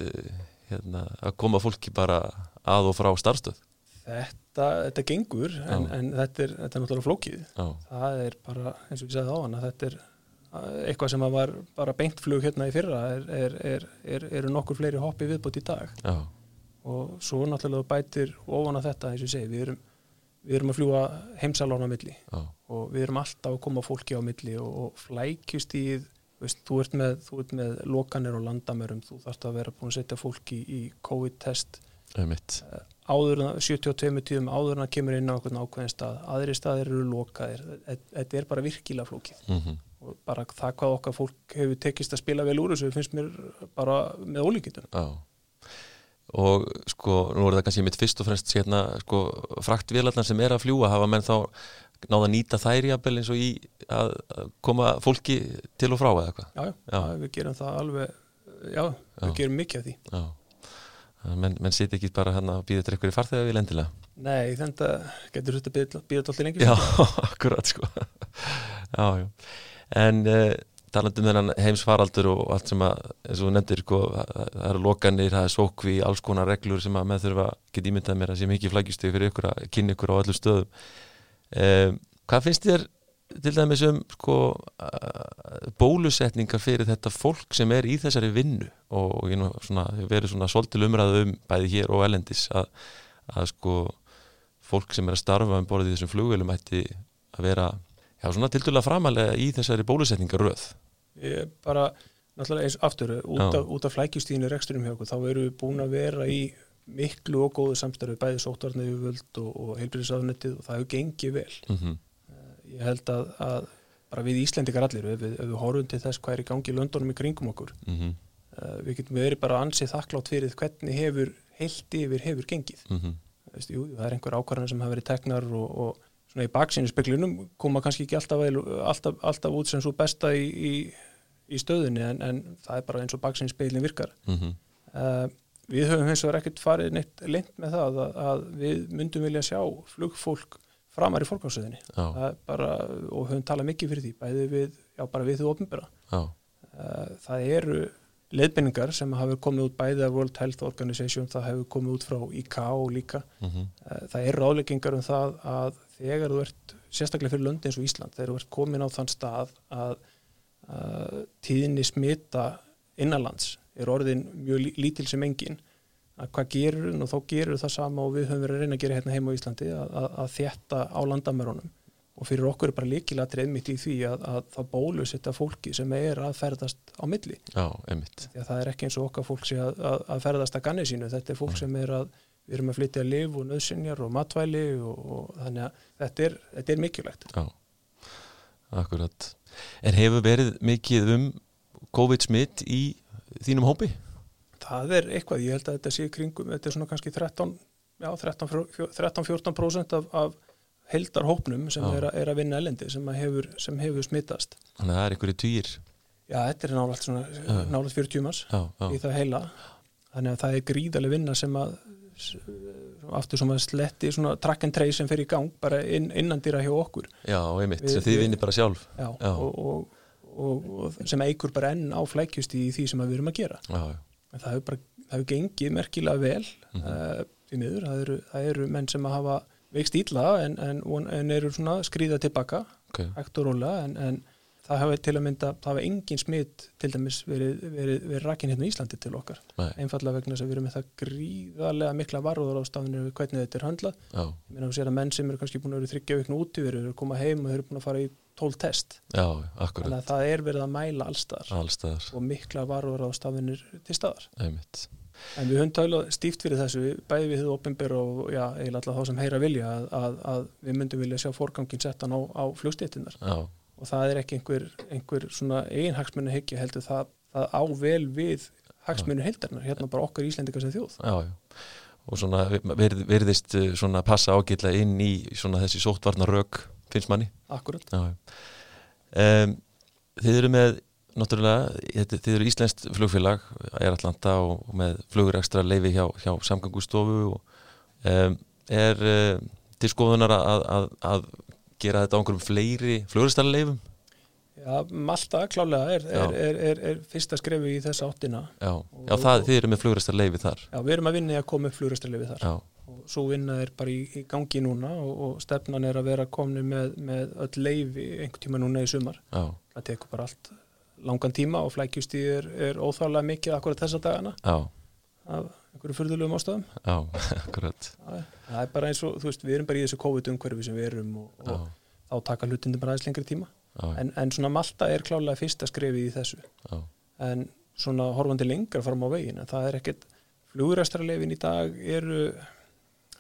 Speaker 1: hérna, að koma fólki bara að og frá starfstöð?
Speaker 2: þetta, þetta gengur en, en þetta, er, þetta er náttúrulega flókið
Speaker 1: Já,
Speaker 2: það er bara, eins og ég sagði á hann þetta er eitthvað sem að var bara beint flug hérna í fyrra er, er, er, er, eru nokkur fleiri hoppi viðbútt í dag.
Speaker 1: Já,
Speaker 2: og svo náttúrulega bætir ofan að þetta, eins og segi, við erum, við erum að fljúa heimsalón á milli.
Speaker 1: Já,
Speaker 2: og við erum alltaf að koma fólki á milli og, og flækjust í veist, þú, ert með, þú ert með lokanir og landamörum, þú þarfst að vera búin að setja fólki í COVID-test
Speaker 1: einmitt.
Speaker 2: áður en að 72 tíðum áður en að kemur inn á okkur ákveðin stað. Aðri staðir eru lokaðir. Þe- þetta er bara virkilega flókið.
Speaker 1: Mm
Speaker 2: og bara það hvað okkar fólk hefur tekist að spila vel úr þessu finnst mér bara með ólíkindum.
Speaker 1: Já. Og sko, nú er það kannski mitt fyrst og fremst hérna, sko, fraktvélarnar sem er að fljúa hafa menn þá náða að nýta þær jafnvel eins og í að, koma fólki til og frá eða eitthvað?
Speaker 2: Já, já, við gerum það alveg já, við
Speaker 1: Já.
Speaker 2: gerum mikið af því.
Speaker 1: Já. Menn, menn sitja ekki bara hérna og til eitthvað í farþega við lendilega
Speaker 2: nei, þetta getur þetta býða alltaf lengi
Speaker 1: Já, [LAUGHS] akkurat sko. Já, já En uh, talandi um þennan heimsfaraldur og allt sem að, eins og nefndir sko, það eru lokanir, það er sókvi alls konar reglur sem að með þurfa get ímyndað mér að sé mikið flækjustið fyrir ykkur að kynna ykkur á öllum stöðum. Um, Hvað finnst þér til dæmis um sko, bólusetningar fyrir þetta fólk sem er í þessari vinnu? Og, hefur verið svona svolítil umræðu um bæði hér og elendis að, að sko fólk sem er að starfa um borðið í þessum flugvelum ætti að vera já, svona tildulega framalega í þessari bólusetningaröð
Speaker 2: ég bara náttúrulega eins aftur út af, út af flækjustíðinu reksturum hjá okkur, þá erum við búin að vera í miklu og góðu samstarfi bæði sótvarnöfuvöld og, og heilbyrðisafnöttið og það hefur gengið vel.
Speaker 1: mm
Speaker 2: Ég held að, að bara við Íslendingar allir, ef við, við horfum til þess hvað er í gangi í löndunum í kringum okkur,
Speaker 1: -hmm.
Speaker 2: uh, við getum verið bara ansið þakklátt fyrir hvernig hefur heilt yfir hefur gengið.
Speaker 1: Mm
Speaker 2: Veist, jú, það er einhver ákvarðan sem hafa verið teknar og, og svona í baksinu speklunum koma kannski ekki alltaf, alltaf, alltaf út sem svo besta í, í, í stöðunni en, en það er bara eins og baksinu speilin virkar.
Speaker 1: -hmm.
Speaker 2: Uh, við höfum eins og ekkert farið neitt lengt með það að, að við myndum vilja sjá flugfólk framar í fólkásuðinni
Speaker 1: Já,
Speaker 2: og höfum talað mikið fyrir því bæði við, já bara við þú
Speaker 1: já,
Speaker 2: uh, það eru leiðbynningar sem hafa komið út bæði af World Health Organization, það hefur komið út frá ICAO líka,
Speaker 1: mm
Speaker 2: uh, það eru ráðleggingar um það að þegar þú ert sérstaklega fyrir löndi eins og Ísland, þegar þú ert komin á þann stað að uh, tíðinni smita innanlands er orðin mjög lí- lítil sem engin að hvað gerur og þá gerur það sama og við höfum verið að reyna að gera hérna heima á Íslandi að, að, að þétta á landamærunum. Og fyrir okkur er bara líkilatrið mitt í því að, að það bólusetta fólki sem er að ferðast á milli.
Speaker 1: Já, einmitt.
Speaker 2: Að það er ekki eins og okkar fólk að, að, að ferðast að ganni sínu, þetta er fólk sem er að við erum að flytja liv og nöðsynjar og matvæli og, og þannig að þetta er, þetta er mikilvægt.
Speaker 1: Já, akkurat En hefur verið mikið um COVID-smitt í þínum hópi?
Speaker 2: Það er eitthvað, ég held að þetta sé kringum, þetta er svona kannski 13, já, 13-14% af, af heldarhópnum sem er, er að vinna elendi sem hefur, sem hefur smittast.
Speaker 1: Þannig að það er einhverju týr
Speaker 2: Já, þetta er nálægt 40 manns í það heila. Þannig að það er gríðarlega vinna sem að aftur sem að sletti svona track and trace sem fer í gang bara inn, innandýra hjá okkur.
Speaker 1: Já, einmitt
Speaker 2: Við-
Speaker 1: sem þið vinnir bara sjálf.
Speaker 2: Já,
Speaker 1: Já.
Speaker 2: Og, og, og, sem eigur bara enn á flækjust í því sem við erum að gera.
Speaker 1: Já,
Speaker 2: það hefur bara það hefur gengið merkilega vel mm
Speaker 1: Mhm.
Speaker 2: því miður, það eru, það eru menn sem að hafa veikst ítla en, en, en eru svona skrýða tilbaka
Speaker 1: ok.
Speaker 2: hægt og rólega en, en það hafa til að mynda, það hafa engin smitt til dæmis verið, verið, verið rakin hérna í Íslandi til okkar,
Speaker 1: Nei,
Speaker 2: einfallega vegna þess að við erum með það gríðarlega mikla varúður ástafnir við hvernig þetta er höndlað,
Speaker 1: já,
Speaker 2: ég meina að sér að menn sem eru kannski búin að vera þryggja vikna úti, við eru að koma heim og eru búin að fara í tól test.
Speaker 1: Já,
Speaker 2: þannig að það er verið að mæla allstaðar
Speaker 1: Allstaðar,
Speaker 2: og mikla varúður ástafinir til staðar.
Speaker 1: Einmitt.
Speaker 2: En við höfum tölað stíft fyrir þessu, bæði við þau opinber og já, eiginlega alltaf þá sem heyra vilja að, að, að við myndum vilja sjá forgangin settan á, á flugstéttinnar
Speaker 1: Já,
Speaker 2: og það er ekki einhver, einhver svona eigin hagsmunni hyggja heldur það, það á vel við hagsmunni heildarinnar, hérna bara okkar Íslendingar sem þjóð.
Speaker 1: já, já og svona verð, verðist uh, svona passa ágætlega inn í svona þessi sóttvarnar rök finnst manni
Speaker 2: Akkurat.
Speaker 1: já. Um, Þið eru með náttúrulega, þið eru íslenskt flugfélag er Atlanta og, með flugur ekstra leifi hjá, hjá samgangustofu og um, er uh, til skoðunar að, að, að gera þetta á einhverjum fleiri fluguristæðarleifum
Speaker 2: Já, Malta klálega er, er, er, er, er fyrsta skrefi í þessa áttina.
Speaker 1: já, já það, þið eru með fluguristæðarleifi þar.
Speaker 2: Já, við erum að vinna í að koma upp flugrestarlefi þar.
Speaker 1: já,
Speaker 2: og svo vinna er bara í, í gangi núna og, og stefnan er að vera komni með, með öll leifi einhvern tíma núna í sumar.
Speaker 1: já,
Speaker 2: það tekur bara allt langan tíma og flækjustíð er, er óþálega mikið akkurat þessa dagana.
Speaker 1: Já,
Speaker 2: af einhverju fyrðulegum ástöðum
Speaker 1: já, [LAUGHS] akkurat.
Speaker 2: Það er- bara eins og, þú veist, við erum bara í þessu COVID-umhverfi sem við erum og, og þá taka hlutindum bara aðeins lengri tíma. En, en svona Malta er klálega fyrsta skrefið í þessu.
Speaker 1: Já,
Speaker 2: en svona horfandi lengra fram á veginn en það er ekkert, flugræstralefin í dag eru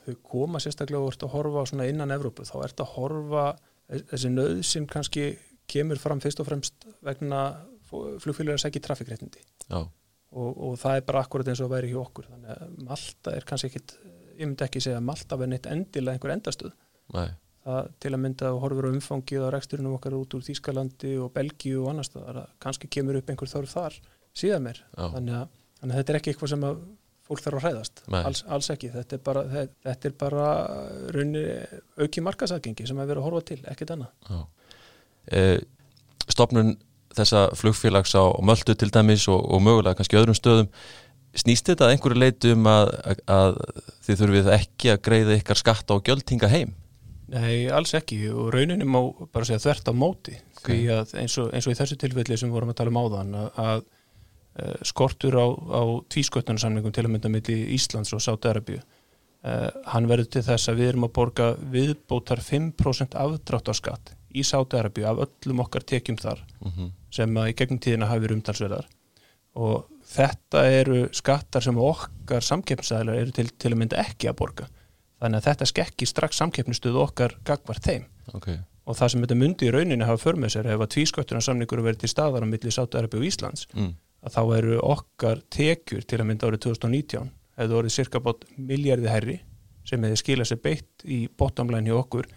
Speaker 2: þau koma sérstaklega og ert að horfa svona innan Evrópu, þá ert að horfa þessi nöð sem kannski kemur fram fyrst og fremst vegna flugfélagar sækir trafikréttindi.
Speaker 1: Já,
Speaker 2: og, og það er bara akkurat eins og að væri hjá okkur. Þannig að Malta er kannski ekkit ég myndi ekki segja að Malta verði neitt endilega einhver endastöð. Það til að mynda að horfur á umfangið á reksturinn okkar út úr Þýskalandi og Belgíu og annars staðar að kannski kemur upp einhver þörf þar síðan mér þannig að, þannig að þetta er ekki eitthvað sem að fólk þarf að hræðast, alls, alls ekki. Þetta er bara, þetta, er bara raunni auki markasaðgengi sem að vera að horfa til, ekkert annað.
Speaker 1: Já. E, stopnun þessa flugfélags á Möldu til dæmis og, og mögulega kannski öðrum stöðum snýst þetta að einhverju leiti um að, að þið þurfið ekki að greiða ykkar skatta og gjöldtinga heim?
Speaker 2: Nei, alls ekki. Og rauninni má bara segja þvert á móti.
Speaker 1: Ok.
Speaker 2: því að eins og, eins og í þessu tilfelli sem við vorum að tala um áðan að, að uh, skortur á, á tvísköttunarsamningum til að mynda milli Íslands og Sáti-Arabíu uh, hann verður til þess að við erum að borga viðbótar 5% afdráttarskatt í Sáti-Arabíu af öllum okkar tekjum þar.
Speaker 1: Mm
Speaker 2: sem að í gegnum tíðina hafi verið umtalsverðar. Og þetta eru skattar sem okkar samkeppnisæðilar eru til, til að mynda ekki að borga. Þannig að þetta skekki strax samkeppnistuð okkar gagvar þeim.
Speaker 1: Ok,
Speaker 2: og það sem þetta myndi í rauninni hafa för með sér ef að tvísköttunar samningur verið til staðar á milli Sátu-Arabi og Íslands
Speaker 1: mm.
Speaker 2: að þá eru okkar tekjur til að mynda árið 2019 hefðu orðið cirka bát miljardi herri sem hefði skilað sér beitt í bottomline hjá okkur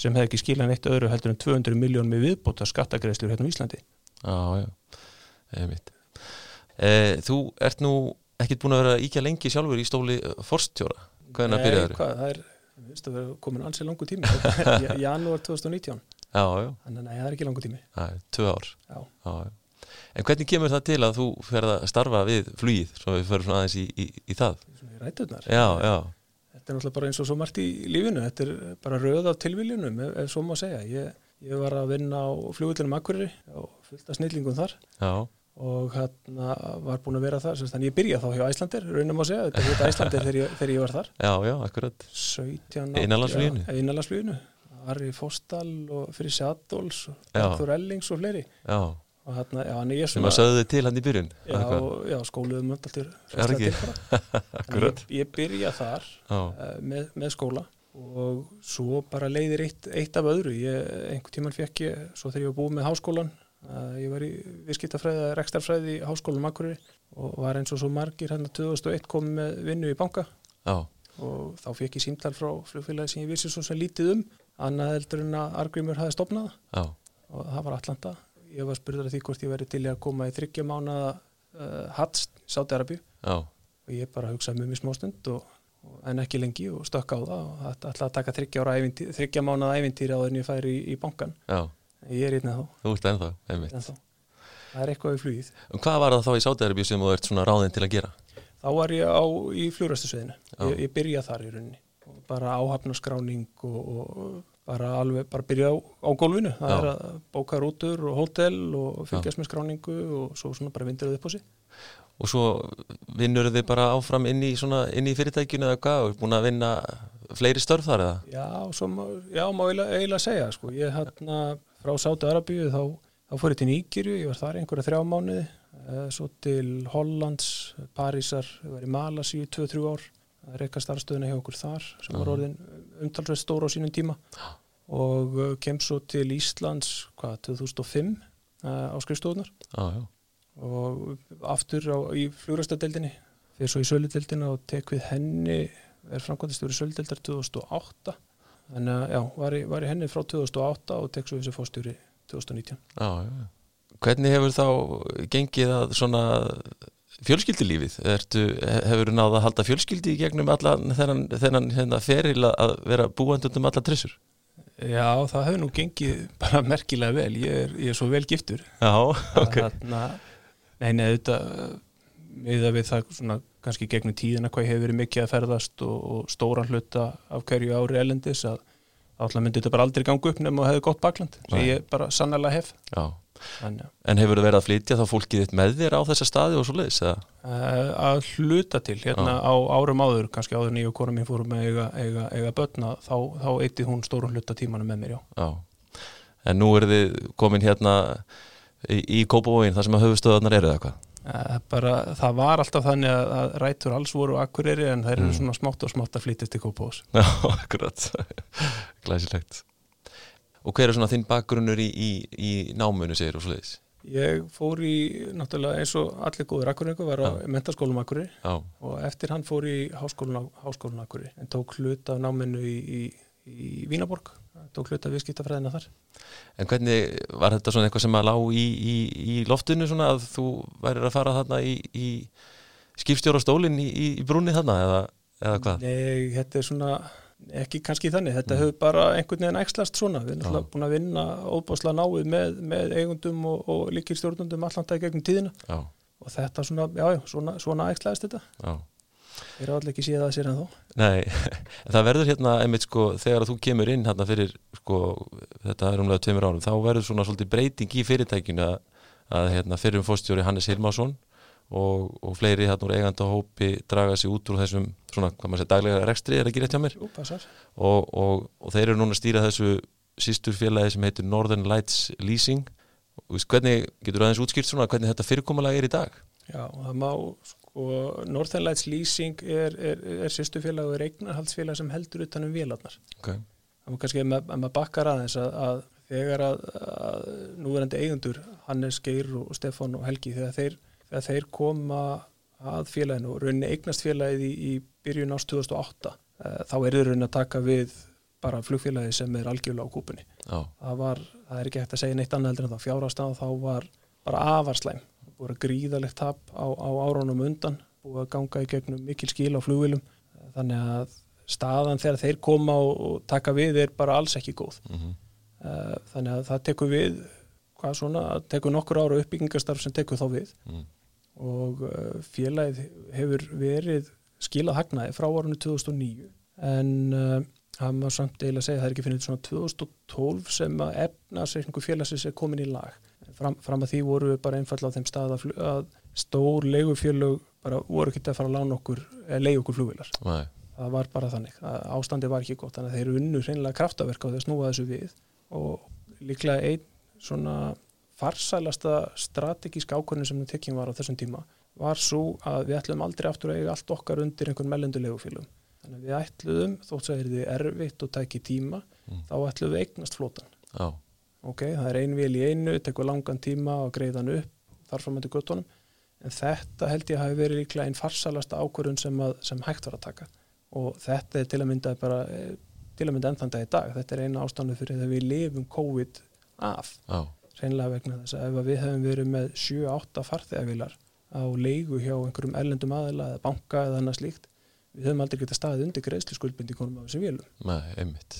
Speaker 2: sem hefði ekki skilað neitt öðru heldur en 200 miljón með viðbóta skattagreðslur hérna á Íslandi
Speaker 1: já, já einmitt. E, Þú ert nú ekkit búin að vera íkja lengi sjálfur í stóli forstjóra. Hvernig að byrjaður?
Speaker 2: hvað, það er Vistu, það er komin ansið langu tími. Janúar 2019
Speaker 1: Já, já,
Speaker 2: þannig að nei, það er ekki langu tími.
Speaker 1: Það er tvö ár.
Speaker 2: Já.
Speaker 1: Já, já. En hvernig kemur það til að þú ferð að starfa við flugið, svo við svona aðeins í, í, í það?
Speaker 2: Svona í ræturnar.
Speaker 1: Já, já,
Speaker 2: þetta er náttúrulega bara eins og svo margt í lífinu. Þetta er bara röð af tilviljunum ef, ef svo má segja. Ég, ég var að vinna á flugvillunum Akureyri og fullt af snillingum þar.
Speaker 1: Já,
Speaker 2: og hérna var búin að vera þar sem þannig ég byrja þá hjá Æslandir raunum að segja, þetta er Æslandir þegar, ég- þegar ég var þar.
Speaker 1: Já, já, akkurat.
Speaker 2: 17
Speaker 1: Innanlandsfluginu?
Speaker 2: Einalagsfluginu Ari Fóstal og fyrir
Speaker 1: Já.
Speaker 2: Þór Ellings og fleiri.
Speaker 1: Já,
Speaker 2: og hérna, já, er ég
Speaker 1: sem
Speaker 2: svona
Speaker 1: að sögðu þið til hann í byrjun
Speaker 2: já, já, skóluðum
Speaker 1: Er ekki? [LAUGHS] Akkurat
Speaker 2: ég, ég byrja þar uh, með, með skóla og svo bara leiðir eitt, eitt af öðru. Ég, einhvern tíman fekk ég, svo þegar ég var búið með háskólan ég var í viðskiptafræði rekstarfræði í háskólanum Akureyri og var eins og svo margir hérna 2001 komið með vinnu í banka.
Speaker 1: Já,
Speaker 2: og þá fekk ég símtal frá flugfélagi sem ég vissi svo sem lítið um annað heldur en að Argrimur hafi stopnað
Speaker 1: já,
Speaker 2: og það var Atlanta. Ég var spurður að því hvort ég veri til að koma í þryggja mánaða uh, hats Sáti Arabíu og ég bara hugsaði mjög mjög smástund og, og, en ekki lengi og stökk á það og þetta ætlaði að taka þryggja, mánaða ævintýri á þenni ég færi í, í bankan
Speaker 1: já,
Speaker 2: ég er einnig þá,
Speaker 1: þú ert ennþá, einmitt.
Speaker 2: Ennþá. það er eitthvað í flugið.
Speaker 1: Og hvað var það þá í Sátiðarbíu sem þú ert svona ráðinn til að gera?
Speaker 2: þá var ég á í flugræstusveðinu
Speaker 1: Já.
Speaker 2: ég, ég byrja þar í rauninni. Bara áhafnaskráning og, og bara alveg bara byrja á, á gólfinu. Það
Speaker 1: Já.
Speaker 2: er að bóka rútur og hótel og fylgjast með skráningu og svo svona bara vindur
Speaker 1: Og svo vinnur þið bara áfram inn í, svona, inn í fyrirtækjunu eða hvað og er búin að vinna fleiri störf þar eða?
Speaker 2: Já, svo já, má eiginlega, segja sko. ég hérna frá Sáti Arabíu þá, þá fór ég til Níkirju, ég var þar einhverja þrjá mánuði eh, svo til Hollands, Parísar ég var í Malasíu 2-3 ár er eitthvað starfstöðuna hjá okkur þar sem var
Speaker 1: Já.
Speaker 2: orðin umtalsveit stóra á sínum tíma og uh, kem svo til Íslands hvað, 2005 uh, á skrifstofunar
Speaker 1: Já, já,
Speaker 2: og aftur á, í flugræstadeildinni fyrir svo í söludeildina og tek við henni er framkvæmdastjóri söludeildar 2008 þannig að já, var í, var í henni frá 2008 og tek svo þessi fórstjóri 2019
Speaker 1: já, já. Hvernig hefur þá gengið að svona fjölskyldulífið? Ertu, hefur þú náð að halda fjölskyldi í gegnum allan þennan, þennan hérna, feril að vera búandund um alla trissur?
Speaker 2: Já, það hefur nú gengið bara merkilega vel ég er, ég er svo vel giftur
Speaker 1: Já, ok.
Speaker 2: Þarna, Nei, nei, auðvitað við við það svona kannski gegnum tíðina hvað ég hefur verið mikið að ferðast og, og stóran hluta af hverju ári elendis að alltaf myndi þetta bara aldrei ganga upp nema og hefði gott bakland sem ég bara sannlega hef
Speaker 1: Já.
Speaker 2: Þannig,
Speaker 1: En hefur þú verið að flytja þá fólkið þitt með þér á þessa staði og svo leiðis?
Speaker 2: Uh, að hluta til hérna
Speaker 1: Já.
Speaker 2: á árum áður kannski áður nýju kona mín fórum með eiga, eiga, eiga börna þá, þá eitthi hún stórun hluta tímanum með mér já.
Speaker 1: Já. En nú eru þið komin hérna í, í Kópavóin þar sem að höfustöðarnar eru eða hvað?
Speaker 2: Uh, bara, það var alltaf þannig að, að rætur alls voru akkuriri en þær eru
Speaker 1: Mm.
Speaker 2: svona smátt og smátt að flytja til Kópavós [LAUGHS]
Speaker 1: Já, akkurat. [LAUGHS] Glæsilegt. Og hver er svona þinn bakgrunnur í, í, í námunu, segir og svo leiðis?
Speaker 2: Ég fór í, náttúrulega eins og allir góður akkuringu, var á
Speaker 1: Já.
Speaker 2: mentaskólum akkurir
Speaker 1: Já,
Speaker 2: og eftir hann fór í háskólan akkurir en tók hlut af náminu í, í, í Vínaborg, tók hlut af viðskiptafræðina þar.
Speaker 1: en hvernig var þetta svona eitthvað sem að lá í, í, í loftinu svona að þú værir að fara þarna í, í skipstjóra stólinn í, brúnni þarna eða, eða hvað?
Speaker 2: Nei, þetta er svona ekki kannski þannig, þetta
Speaker 1: Mm.
Speaker 2: hefur bara einhvern veginn æxlast svona, við erum náttúrulega búin að vinna óbáslega náið með, með eigundum og, og líkir stjórnundum allanda í gegnum tíðina
Speaker 1: Já,
Speaker 2: og þetta svona, já, svona, svona æxlaðist þetta,
Speaker 1: já.
Speaker 2: Ég allir ekki séð það sér en þó.
Speaker 1: Nei, [LAUGHS] það verður hérna einmitt sko, þegar þú kemur inn hérna fyrir sko, þetta er umlega tveimur árum, þá verður svona svolítið breyting í fyrirtækinu að, að hérna, fyrirum fórstjóri Hannes Hilmarsson og, og fleiri hérna úr eiganda hópi draga sig út úr þessum svona, hvað maður segir, daglega rekstri, er ekki rétt hjá mér
Speaker 2: Jú, passar.
Speaker 1: og, og, og þeir eru núna að stýra þessu sístur félagi sem heitir Northern Lights Leasing hvernig getur aðeins útskýrt svona hvernig þetta fyrirkomulega er í dag
Speaker 2: Já, það má sko, Northern Lights Leasing er, er, er sýstufélag og er eignarhaldsfélag sem heldur utan um vélarnar.
Speaker 1: Okay.
Speaker 2: má kannski að maður bakkar aðeins að, að þegar að, að núverandi eigundur Hannes Geir og Stefan og Helgi þegar þeir, þegar þeir koma að félaginu og rauninni eignast félagið í, í byrjun ást 2008 eh, þá er þau rauninni að taka við bara flugfélagi sem er algjörlega á kúpunni. Það, var, það er ekki hægt að segja neitt annað heldur en þá fjárhastað þá var bara avarslæm búið að gríðalegt tap á, á árónum undan, búið að ganga í gegnum mikil skil á flugvilum þannig að staðan þegar þeir koma og, taka við er bara alls ekki góð. Mm -hmm. þannig að það tekur við hvað svona, tekur nokkur ára uppbyggingastarf sem tekur þá við. Mm. og eh, félagið hefur verið skilað hagnaði frá árunni 2009 en uh, það maður samt eiginlega segja að það er ekki finnit svona 2012 sem að efnarsreikningu félagsins er komin í lag fram, fram að því voru við bara einfalla á þeim stað að, að stór leigufélög bara voru ekki að fara að lána okkur leigi okkur flugvilar
Speaker 1: Nei.
Speaker 2: það var bara þannig, ástandi var ekki gott þannig að þeir eru unnu hreinlega kraftaverk á því að snúa þessu við og líklega einn svona farsælasta strategísk ákvörnum sem við tekjum var á þessum tíma var svo að við ætlum aldrei aftur að eiga allt okkar undir einhvern mellendu leigufélögum þannig að við ætluðum, þótt að það er erfitt og tæki tíma, mm. þá ætluðum við eignast flótan
Speaker 1: Já
Speaker 2: ok, það er ein vil í einu, tekur langan tíma og greiðan upp þarf fram með guttunum en þetta held ég hafi verið líklega einn farsalasta ákvörðun sem, að, sem hægt var að taka. Og þetta er til að mynda bara, eh, til að mynda ennþann dag í dag. Þetta er eina ástandu fyrir þegar við lifum COVID af,
Speaker 1: oh.
Speaker 2: reynlega vegna þess að ef við hefum verið með 7-8 farþegavilar á leigu hjá einhverjum erlendum aðila eða banka eða annað slíkt við höfum aldrei getað staðið undir greiðslu skuldbindingunum af þessum
Speaker 1: vélum.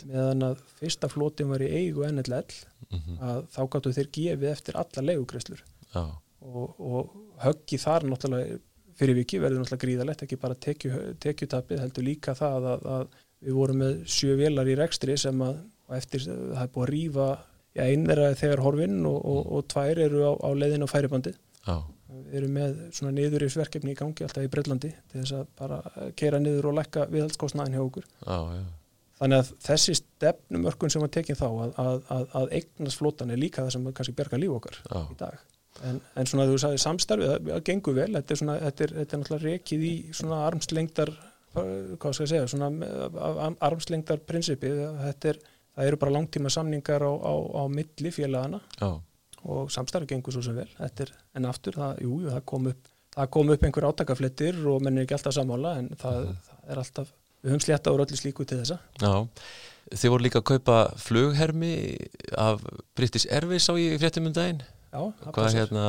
Speaker 2: Meðan að fyrsta flótin var í eigu NLL mm -hmm. að þá gáttu þeir gefið eftir alla leigugreiðslur og, og höggi þar náttúrulega fyrir viki verður náttúrulega gríðalegt ekki bara tekju, tekjutapið heldur líka það að, að við vorum með sjö vélar í rekstri sem að eftir það er búið að rýfa einn er að þegar horfinn og, og, og tvær eru á, á leiðin á færibandi
Speaker 1: Já
Speaker 2: Við erum með svona niðurífsverkefni í gangi alltaf í Breitlandi til þess að bara keira niður og lækka viðhaldskostnaðin hjá okkur.
Speaker 1: Já, já.
Speaker 2: Þannig að þessi stefnumörkun sem var tekinn þá að, að, að, að eignast flotan er líka það sem kannski berga líf okkar
Speaker 1: já.
Speaker 2: í dag. En, en svona þú sagði samstarfið, það gengur vel, þetta er, svona, þetta er, þetta er náttúrulega rekið í svona armslengdar, hvað skal ég segja, svona armslengdar prinsipið, þetta er, það eru bara langtíma samningar á, á, á milli félagana.
Speaker 1: Já
Speaker 2: og samstarfi gengur svo sem vel er, en aftur, það, jú, það kom upp það kom upp einhver átakaflettir og menn er ekki alltaf samála en það, mm. það er alltaf við höfum slétta úr öllu slíku til þessa.
Speaker 1: Já, þið voru líka að kaupa flughermi af British Airways á í fréttum um daginn.
Speaker 2: Já,
Speaker 1: hvað er hérna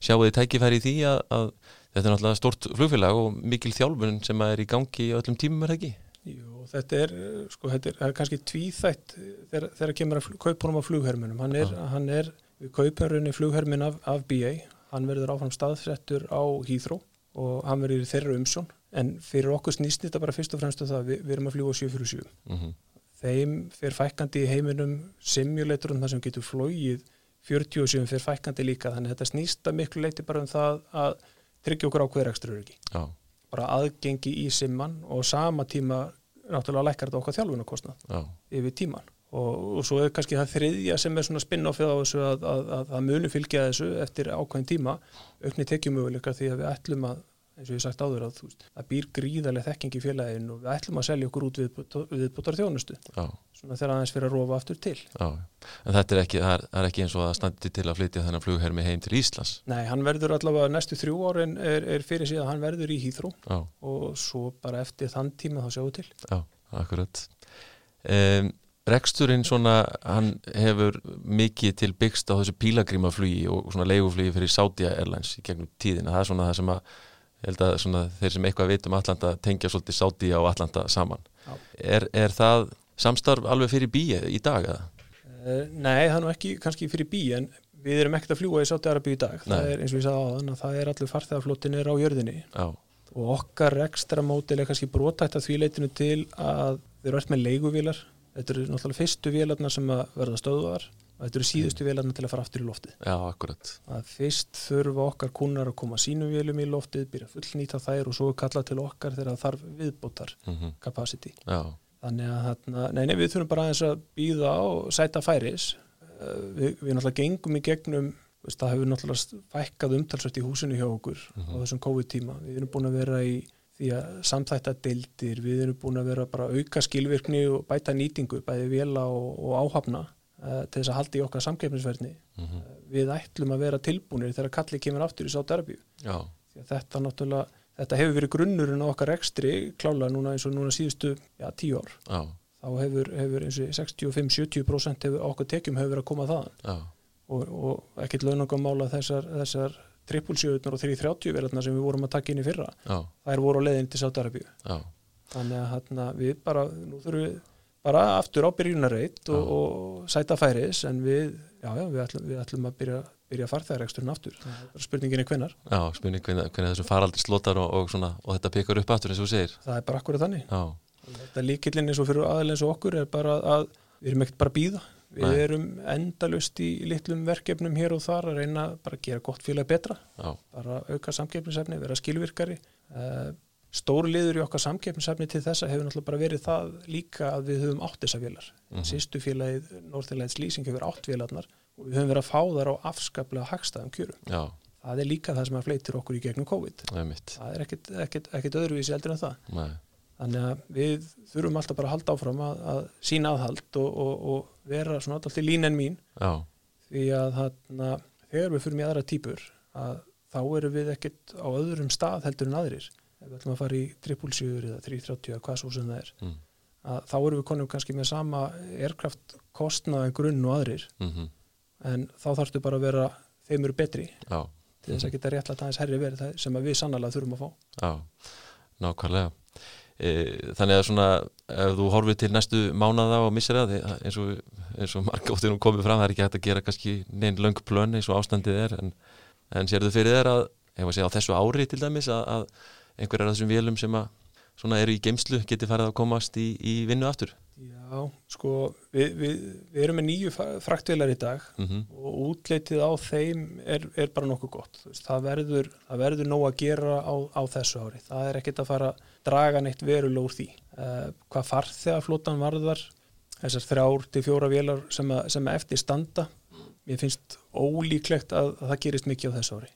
Speaker 1: sjáu þið tækifæri í því að, að þetta er náttúrulega stort flugfélag og mikil þjálfun sem er í gangi á öllum tímum er ekki?
Speaker 2: Jú, þetta er, sko, þetta er, er kannski tvíþætt þegar, þegar kemur að kaupunum á flugherminum. Hann er, hann er Við kaupum rauninni flughermin af, af BA, hann verður áfram staðsettur á Hýþró og hann verður í þeirra umsjón en fyrir okkur snýst þetta bara fyrst og fremst að um það við, við erum að fljúa 747. Mm -hmm. Þeim fyrir fækandi í heiminum simulatorum þar sem getur flóið 47 fyrir fækandi líka þannig að þetta snýst að miklu leiti bara um það að tryggja okkur ákveður ekstra öryggi.
Speaker 1: Já.
Speaker 2: Bara aðgengi í simman og sama tíma náttúrulega lækkar þetta okkar þjálfunarkostnað yfir tíman og, og svo er kannski það þriðja sem er svona spinn-offið á þessu að, að, að, að munu fylgja þessu eftir ákvæðin tíma aukni tekjumöguleika því að við ætlum að eins og ég sagt áður að það býr gríðarlega þekking í félagin og við ætlum að selja okkur út við, viðbútar þjónustu
Speaker 1: Já.
Speaker 2: svona þegar aðeins fyrir að rofa aftur til.
Speaker 1: Já. En þetta er ekki, er, er ekki eins og að standi til að flytja þennan flughermi heim til Íslands?
Speaker 2: Nei, hann verður allavega næstu þrjú árin er, er fyrir síðan hann verður í Hýþrú og svo bara eftir þann tíma þá sjáum við til.
Speaker 1: Já, akkurat. Um, Reksturinn svona, hann hefur mikið til byggst á þessu pílagrímaflugi og svona leiguflugi fyrir Saudi Airlines í gegnum tíðina. Það er svona það sem að, ég held að svona, þeir sem eitthvað veit um Atlanta tengja svolítið Saudi á Atlanta saman. Er, er það samstarf alveg fyrir bíi í dag?
Speaker 2: Uh, nei, það er nú ekki kannski fyrir bíi en við erum ekkert að fljúa í Saudi Arabi í dag. Nei. Það er eins og ég sagði á þann að það er allir farþegarflottinir á jörðinni
Speaker 1: Já.
Speaker 2: og okkar ekstra mótil er kannski brotætt að því leitinu til að við erum alltaf með leiguvílar Þetta eru náttúrulega fyrstu vélarnar sem að verða stöðuðar og þetta eru síðustu mm. vélarnar til að fara aftur í loftið.
Speaker 1: Já, akkurat.
Speaker 2: Að fyrst þurfa okkar kúnar að koma sínum vélum í loftið, byrja fullnýta þær og svo kalla til okkar þegar þarf viðbótar mm -hmm. capacity.
Speaker 1: Já.
Speaker 2: Þannig að þarna, nei, nei, við þurfum bara aðeins að býða á sæta færis uh, við, við náttúrulega gengum í gegnum það hefur náttúrulega fækkað umtalsvægt í húsinu hjá okkur mm -hmm. á þessum COVID-tíma við erum búin að vera í því að samþætta deildir, við erum búin að vera bara auka skilvirkni og bæta nýtingu bæði vela og, og áhafna uh, til þess að halda í okkar samkeppnisverðni mm -hmm. uh, við ætlum að vera tilbúinir þegar kallið kemur aftur í sátarabíu þetta náttúrulega þetta hefur verið grunnurinn á okkar ekstri klála núna eins og núna síðustu já, tíu ár. Já. þá hefur, hefur eins og 65-70% hefur okkur tekjum hefur verið að koma þaðan. Og, og ekkert launangamála þessar, þessar trippulsjöðunar og 330 verðarna sem við vorum að taka inn í fyrra Já. þær voru á leiðin til Sátarabíu þannig að hérna, við bara nú þurfum við bara aftur á byrjunarreit og, og sæta færis en við, já, já, við, ætlum, við ætlum að byrja, byrja farþæðareksturinn aftur. Spurningin er hvenar
Speaker 1: Já, spurningin er hvenar þessum faraldi slotar og, og, svona, og þetta pekar upp aftur eins og þú segir.
Speaker 2: Það er bara akkurat þannig. Þetta líkillin eins og fyrir aðeins og okkur er bara að við erum ekkert bara að býða Við Nei. erum endalust í litlum verkefnum hér og þar að reyna bara að gera gott félag betra, Já. bara auka samkeppnisefni, vera skilvirkari. Uh, stóru liður í okkar samkeppnisefni til þessa hefur náttúrulega bara verið það líka að við höfum átt þessa félagar. Mm -hmm. Sýstu félagið, Norðurleins Lýsing hefur átt félagarnar og við höfum verið að fá þar á afskaplega hagstaðum kjörum. Já. Það er líka það sem að fleitir okkur í gegnum COVID. Það er ekkit, ekkit, ekkit öðruvísi eldur en það. Nei. Þannig að við þurfum alltaf bara að halda áfram að, að sína aðhald og, og, og vera svona alltaf lín en mín. Já. því að þarna, þegar við fyrir með aðra týpur að þá eru við ekkert á öðrum stað heldur en aðrir. Ef við ætlum að fara í 3.7 eða 3.30 eða hvað svo sem það er. Mm. að þá eru við konum kannski með sama erkraft kostnaði grunn og aðrir. Mm -hmm. en þá þarfstu bara að vera þeim eru betri. Já. til þess að geta réttlega aðeins herri verið sem við sannlega þurfum að fá.
Speaker 1: Já, nákvæmlega þannig að svona ef þú horfið til næstu mánada og missir það eins og, eins og margóttir nú komið fram það er ekki hægt að gera kannski neinn löng plön eins og ástandið er en, en sér þau fyrir þér að, ef að segja á þessu ári til dæmis að, að einhverjar af þessum vélum sem að svona eru í geimslu geti farið að komast í, í vinnu aftur?
Speaker 2: Já, sko við, við, við erum með nýju fraktvelar í dag mm -hmm. og útleitið á þeim er, er bara nokkuð gott. Það verður, verður nóg að gera á, á þessu ári, það er ekkit að fara draga neitt veruleg úr því. Uh, hvað farþegarflótan varðar þessar þrjár til fjóra velar sem, að, sem að eftir standa mér finnst ólíklegt að, að það gerist mikið á þessu ári.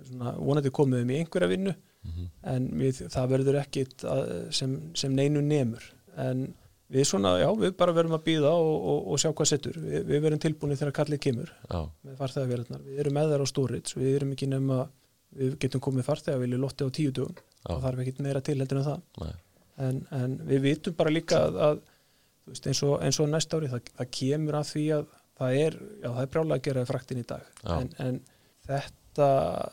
Speaker 2: Svona, vonandi komum við í einhverja vinnu mm -hmm. en við, það verður ekkit sem, sem neinu nemur. En við svona, já, við bara verum að býða og, og, og sjá hvað settur, við, við verum tilbúinir þegar kallið kemur með farþegavélarnar. Við erum með þær á stórits, við erum ekki nefn að við getum komið farþegavél í lotti á tíu dugum og þarf ekki meira til heldur en það. En, en við vitum bara líka að, að veist, eins, og, eins og næst ári það, það kemur að því að það er, já, það er brálega að gera fraktin í dag. En, en þetta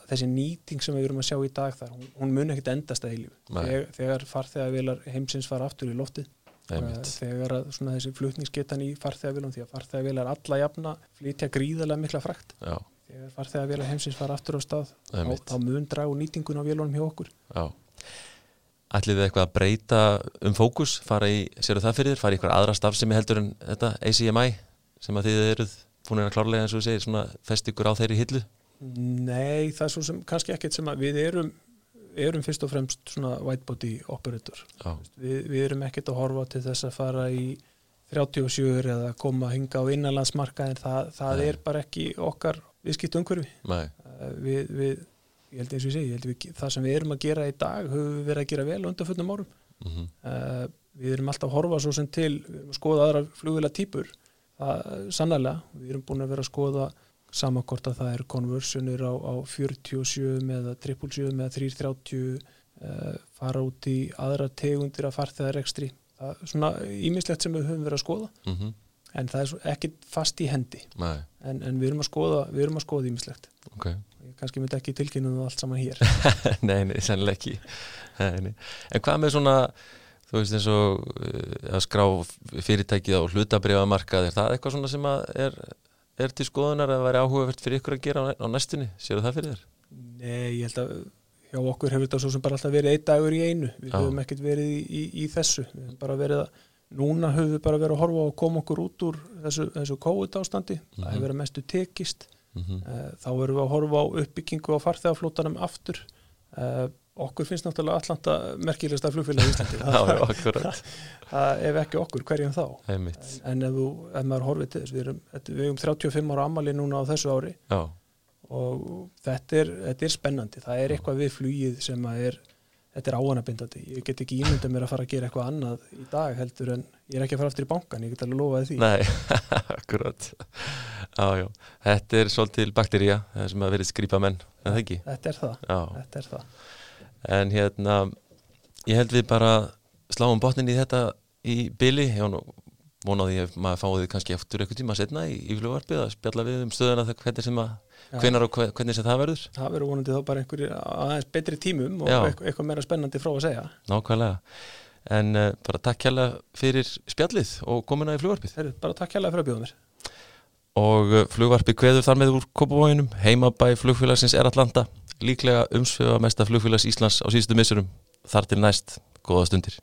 Speaker 2: þessi nýting sem við erum að sjá í dag þar, hún, hún mun ekkit endast að heilífu þegar, þegar farþegavélar heimsins fara aftur í lottið þegar þessi flutningsgetan í farþegavílum því að farþegavíl er alla jafna flytja gríðarlega mikla frækt Já. Þegar farþegavíl heimsins fara aftur á stað þá, þá mun dragu nýtingun á vélunum hjá okkur. Já.
Speaker 1: Ætlið þið eitthvað að breyta um fókus? Fara í, séru það fyrir þér, fara í eitthvað aðra stafsemi heldur en þetta ACMI sem að þið eruð búin að klárlega eins og segir svona fest ykkur á þeirri hillu?
Speaker 2: Nei, það er svo sem kannski ekkert sem að við erum erum fyrst og fremst svona whitebody operator við, við erum ekkert að horfa til þess að fara í 37 eða koma að hinga á innanlandsmarkaðin það, það er bara ekki okkar viðskipt umhverfi uh, við, við, ég held eins og ég segi við, það sem við erum að gera í dag höfum við verið að gera vel undan fullum árum. Mm -hmm. uh, við erum alltaf að horfa svo sem til skoða aðra flugvila týpur sannlega, við erum búin að vera að skoða samankort að það er konversunir á, á 47 með 777 með 330 uh, fara út í aðra tegundir að farþeðar ekstri það er svona ímislegt sem við höfum verið að skoða. Mm -hmm. en það er ekki fast í hendi en, en við erum að skoða við erum að skoða ímislegt okay. kannski myndi ekki tilkynna allt saman hér [LAUGHS]
Speaker 1: Nei, nei, sennileg ekki [LAUGHS] nei. En hvað með svona þú veist eins og uh, að skrá fyrirtækið á hlutabriðamarkað er það eitthvað svona sem er er til skoðunar að væri áhugavert fyrir ykkur að gera á næstunni, séu það fyrir þér?
Speaker 2: Nei, ég held að hjá okkur hefur þetta svo sem bara alltaf verið einn dagur í einu við Já. höfum ekkert verið í, í, í þessu við höfum bara verið að, núna höfum við bara verið að horfa og koma okkur út úr þessu, þessu COVID ástandi, mm -hmm. það hefur verið mestu tekist. Mm -hmm. þá erum við að horfa á uppbyggingu á farþegaflótanum aftur. Uh, okkur finnst náttúrulega Atlanta merkilegsta flugfélag í Íslandi. [LAUGHS] [LAUGHS] Ef ekki okkur, hverjum þá?
Speaker 1: Einmitt.
Speaker 2: en ef, þú, ef maður horfið til þess við erum, við erum 35 ára ammali núna á þessu ári.
Speaker 1: Já,
Speaker 2: og þetta er, þetta er spennandi. Það er eitthvað við flugið sem að er þetta er áanabindandi, ég get ekki ímyndað mér að fara að gera eitthvað annað í dag heldur en ég er ekki að fara aftur í bankan, ég get alveg lofaði því.
Speaker 1: Nei, [LAUGHS] akkurat. Já, þetta er svolítil baktería það sem að verið skrýpa menn, en það ekki?
Speaker 2: Þetta er það,
Speaker 1: Já,
Speaker 2: þetta er það.
Speaker 1: En hérna ég held við bara sláum botnin í þetta í byli, ég var nú vonaði að maður fáið kannski eftir eitthvað tíma setna í, í flugvarpið að spjalla við um stöðuna það hvernig sem að, hvenar og hve- hvernig sem það verður.
Speaker 2: Það verður vonandi þá bara einhverjir aðeins betri tímum og eitthvað, eitthvað meira spennandi frá að segja.
Speaker 1: Nákvæmlega. En uh, bara takk kjærlega fyrir spjallið og komuna í flugvarpið
Speaker 2: Heru, bara takk hérlega fyrir að bjóða mér.
Speaker 1: Og uh, flugvarpið kveður þar með úr Kópavóginum, heimabæ flugfélagsins er Atlanta. Líklega umsvefa mesta flugfélags Íslands á síðustu missurum þar til næst, góða stundir